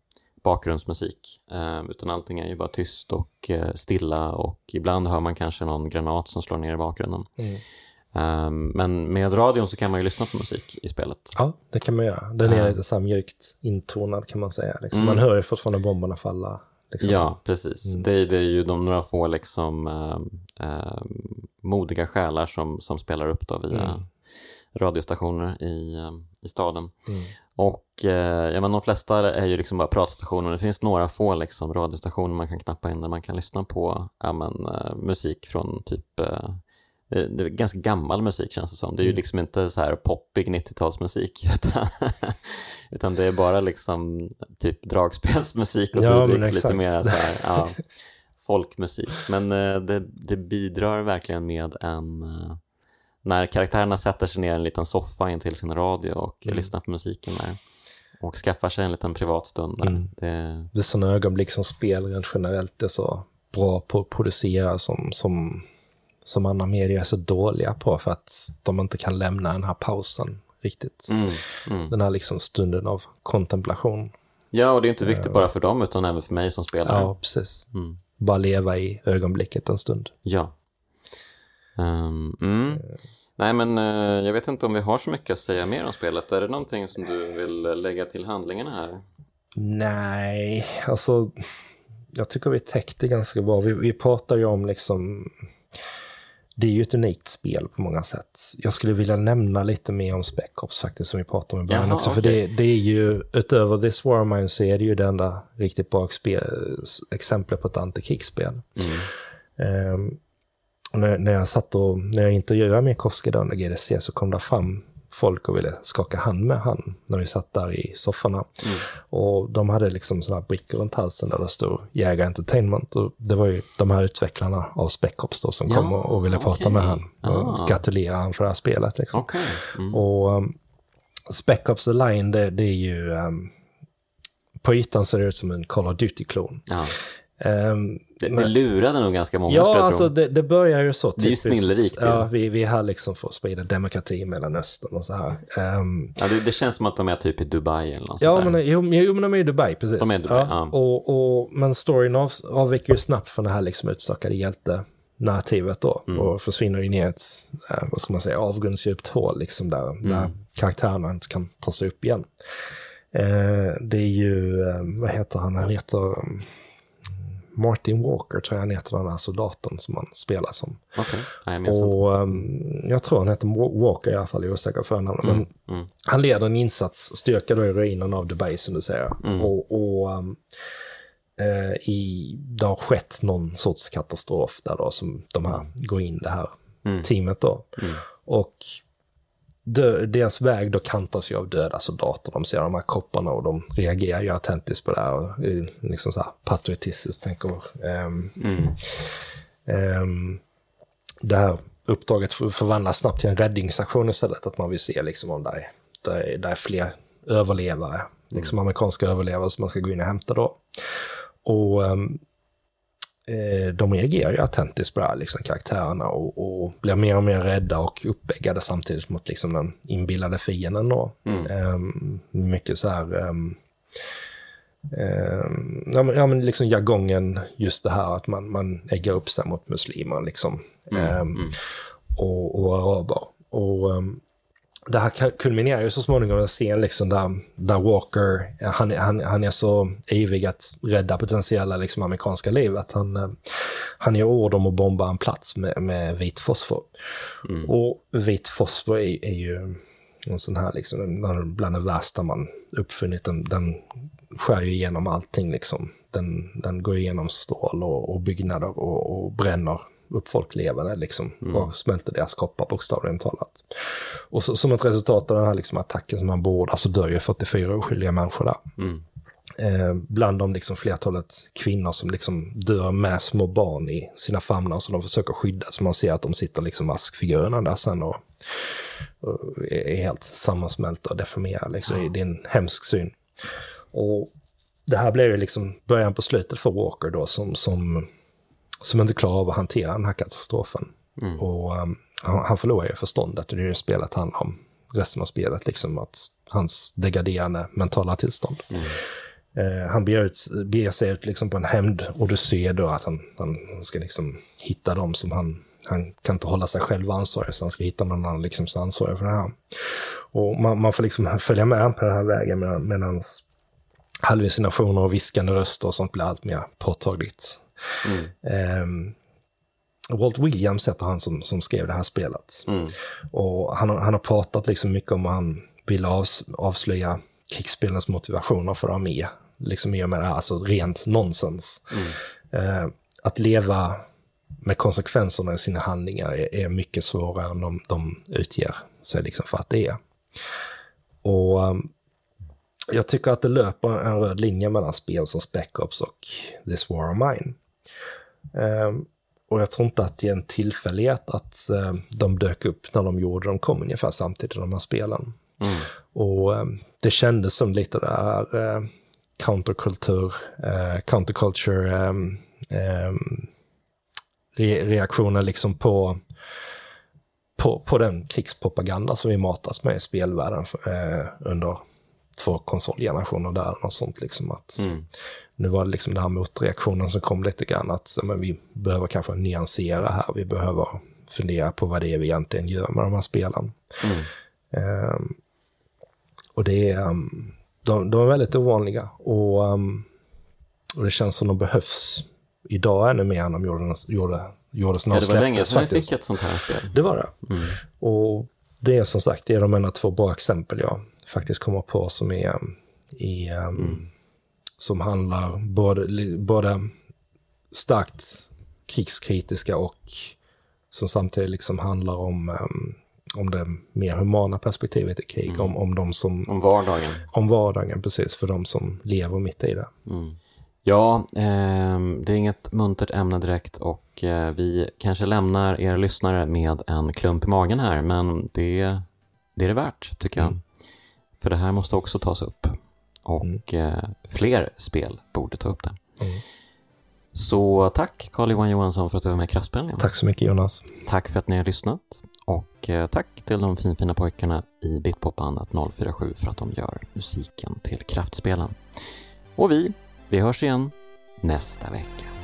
bakgrundsmusik. Um, utan allting är ju bara tyst och uh, stilla och ibland hör man kanske någon granat som slår ner i bakgrunden. Mm. Um, men med radion så kan man ju lyssna på musik i spelet. Ja, det kan man göra. Den är uh, lite så mjukt intonad kan man säga. Liksom. Mm. Man hör ju fortfarande bomberna falla. Liksom. Ja, precis. Mm. Det, det, är ju de några få liksom, uh, modiga själar som, som spelar upp då via mm. radiostationer i, i staden. Mm. Och uh, ja, men de flesta är ju liksom bara pratstationer. Det finns några få liksom, radiostationer man kan knappa in där man kan lyssna på ja, men, musik från typ det är ganska gammal musik känns det som. Det är ju mm. liksom inte så här poppig 90-talsmusik utan, utan det är bara liksom typ dragspelsmusik och ja, dylikt, lite mer så här, ja, folkmusik. Men eh, det, det, bidrar verkligen med en eh, när karaktärerna sätter sig ner i en liten soffa in till sin radio och mm. lyssnar på musiken där och skaffar sig en liten privat stund. Mm. Det... det är sådana ögonblick som spel rent generellt är så bra på att producera som, som som andra medier är så dåliga på för att de inte kan lämna den här pausen riktigt. Mm, mm. Den här liksom stunden av kontemplation. Ja, och det är inte viktigt uh, bara för dem utan även för mig som spelare. Ja, precis. Mm. Bara leva i ögonblicket en stund. Ja. Um, uh. Nej, men uh, jag vet inte om vi har så mycket att säga mer om spelet. Är det någonting som du vill lägga till handlingarna här? Nej, alltså jag tycker vi täckte ganska bra. Vi, vi pratar ju om liksom det är ju ett unikt spel på många sätt. Jag skulle vilja nämna lite mer om Spec Ops faktiskt, som vi pratade om i början Jaha, också. Okay. För det, det, är ju, utöver This War of Mine så är det ju det enda riktigt bra exemplet på ett antikrigsspel. Mm. Um, när, när jag satt och, när jag intervjuade med Koske under GDC så kom det fram folk och ville skaka hand med han när vi satt där i sofforna. Mm. Och de hade liksom sådana brickor runt halsen där det stod Jägar Entertainment. Och det var ju de här utvecklarna av Spec Ops då som ja, kom och, och ville okay. prata med han och ah. gratulera han för det här spelet. Liksom. Okay. Mm. Och um, Spec Ops The Line, det, det är ju... Um, på ytan ser det ut som en Call of Duty-klon. Ja. Um, det, det lurade nog ganska många, Ja, alltså det, det, börjar ju så typiskt. Det är ju snillrikt. Ja, vi, vi är här liksom för att sprida demokrati i Mellanöstern och så här. Um, ja, det, det, känns som att de är typ i Dubai eller något Ja, sånt men, jo, jo, men de är i Dubai, precis. De är i Dubai, ja. ja. Och, och, men storyn av, avviker ju snabbt från det här liksom utstakade hjälte-narrativet då. Mm. Och försvinner ju ner i ett, äh, vad ska man säga, avgrundsdjupt hål liksom där, mm. där karaktärerna inte kan ta sig upp igen. Uh, det är ju, uh, vad heter han, han heter... Martin Walker tror jag han heter, den här soldaten som man spelar som. Okay. Nej, och um, jag tror han heter Walker i alla fall, jag är osäker för namnet. Mm. Men mm. han leder en insatsstyrka då i ruinen av Dubai som du säger. Mm. Och, och um, uh, i, det har skett någon sorts katastrof där då som de här går in det här mm. teamet då. Mm. Och dö, deras väg då kantas ju av döda soldater. De ser de här kopparna och de reagerar ju autentiskt på det här. Och, liksom så här patriotistiskt tänker um, mm. um, Det här uppdraget förvandlas snabbt till en räddningsaktion istället. Att man vill se liksom om det är, det är, det är fler överlevare. Liksom mm. amerikanska överlevare som man ska gå in och hämta då. Och um, eh, de reagerar ju autentiskt på det här, liksom, karaktärerna, och, och, blir mer och mer rädda och uppeggade samtidigt mot liksom, den inbillade fienden. Då. Mm. Eh, mycket så här... Um, ja, men, ja, men liksom jargongen, just det här att man, man äggar upp sig mot muslimer liksom, mm. Um, mm. Och, och araber. Och um, det här kulminerar ju så småningom en scen liksom där, där Walker, han, han, han är så ivrig att rädda potentiella liksom, amerikanska liv att han, eh, han ger ord om att bomba en plats med, med vit fosfor. Mm. Och vit fosfor är, är ju En sån här liksom, bland det värsta man uppfunnit. Den, den skär ju igenom allting liksom. Den, den går igenom stål och, och byggnader och, och bränner upp folk levande liksom. Mm. Och smälter deras kroppar bokstavligen talat. Och så, som ett resultat av den här liksom, attacken som han bordar så dör ju 44 oskyldiga människor där. Mm. Eh, bland de liksom flertalet kvinnor som liksom dör med små barn i sina famnar som de försöker skydda. Så man ser att de sitter liksom askfigurerna där sen och, och är helt sammansmälta och deformerade. Liksom. Ja. Det är en hemsk syn. Och det här blev ju liksom början på slutet för Walker då som, som, som inte klarar av att hantera den här katastrofen. Mm. Och um, han, han förlorar ju förståndet och det är ju spelet handlar om. Resten av spelet, liksom att hans degraderande mentala tillstånd. Mm. Eh, han beger, ut, beger sig ut liksom på en hämnd-odyssé då, att han, han ska liksom hitta dem som han, han kan inte hålla sig själv ansvarig, så han ska hitta någon annan liksom som ansvarig för det här. Och man, man får liksom följa med på den här vägen medan, medan hallucinationer och viskande röster och sånt blir allt mer påtagligt. Mm. Um, Walt Williams heter han som, som skrev det här spelet. Mm. Och han, han har pratat liksom mycket om att han vill avs, avslöja krigsspelens motivationer för att vara med liksom i och med det här, alltså rent nonsens. Mm. Eh, att leva med konsekvenserna i sina handlingar är, är mycket svårare än de, de utger sig liksom för att det är. Och um, jag tycker att det löper en röd linje mellan spel som Spec Ops och This War of Mine. Um, och jag tror inte att det är en tillfällighet att uh, de dök upp när de gjorde, de kom ungefär samtidigt, de här spelen. Mm. Och um, det kändes som lite där uh, counterkultur, eh, counterculture um, um, re reaktioner liksom på, på, på den krigspropaganda som vi matas med i spelvärlden eh, under två konsolgenerationer där. Och sånt liksom att mm. Nu var det liksom den här motreaktionen som kom lite grann att men vi behöver kanske nyansera här. Vi behöver fundera på vad det är vi egentligen gör med de här spelen. Mm. Um, och det är, um, de, de är väldigt ovanliga och, um, och det känns som de behövs idag ännu mer än de gjorde, gjorde, gjordes när ja, det var länge sedan vi fick ett sånt här spel. Det var det. Mm. Och det är som sagt, det är de enda två bra exempel jag faktiskt kommer på som är i, mm. Som handlar både, både starkt krigskritiska och som samtidigt liksom handlar om um, om det mer humana perspektivet i krig, mm. om, om de som... Om vardagen. Om vardagen, precis, för de som lever mitt i det. Mm. Ja, eh, det är inget muntert ämne direkt och eh, vi kanske lämnar er lyssnare med en klump i magen här, men det, det är det värt, tycker jag. Mm. För det här måste också tas upp och mm. fler spel borde ta upp det. Mm. Så tack Carl-Johan Johansson för att du var med i Kraftspelningen. Tack så mycket Jonas. Tack för att ni har lyssnat. Och eh, tack till de finfina pojkarna i Bitpopbandet 047 för att de gör musiken till Kraftspelen. Och vi, vi hörs igen nästa vecka.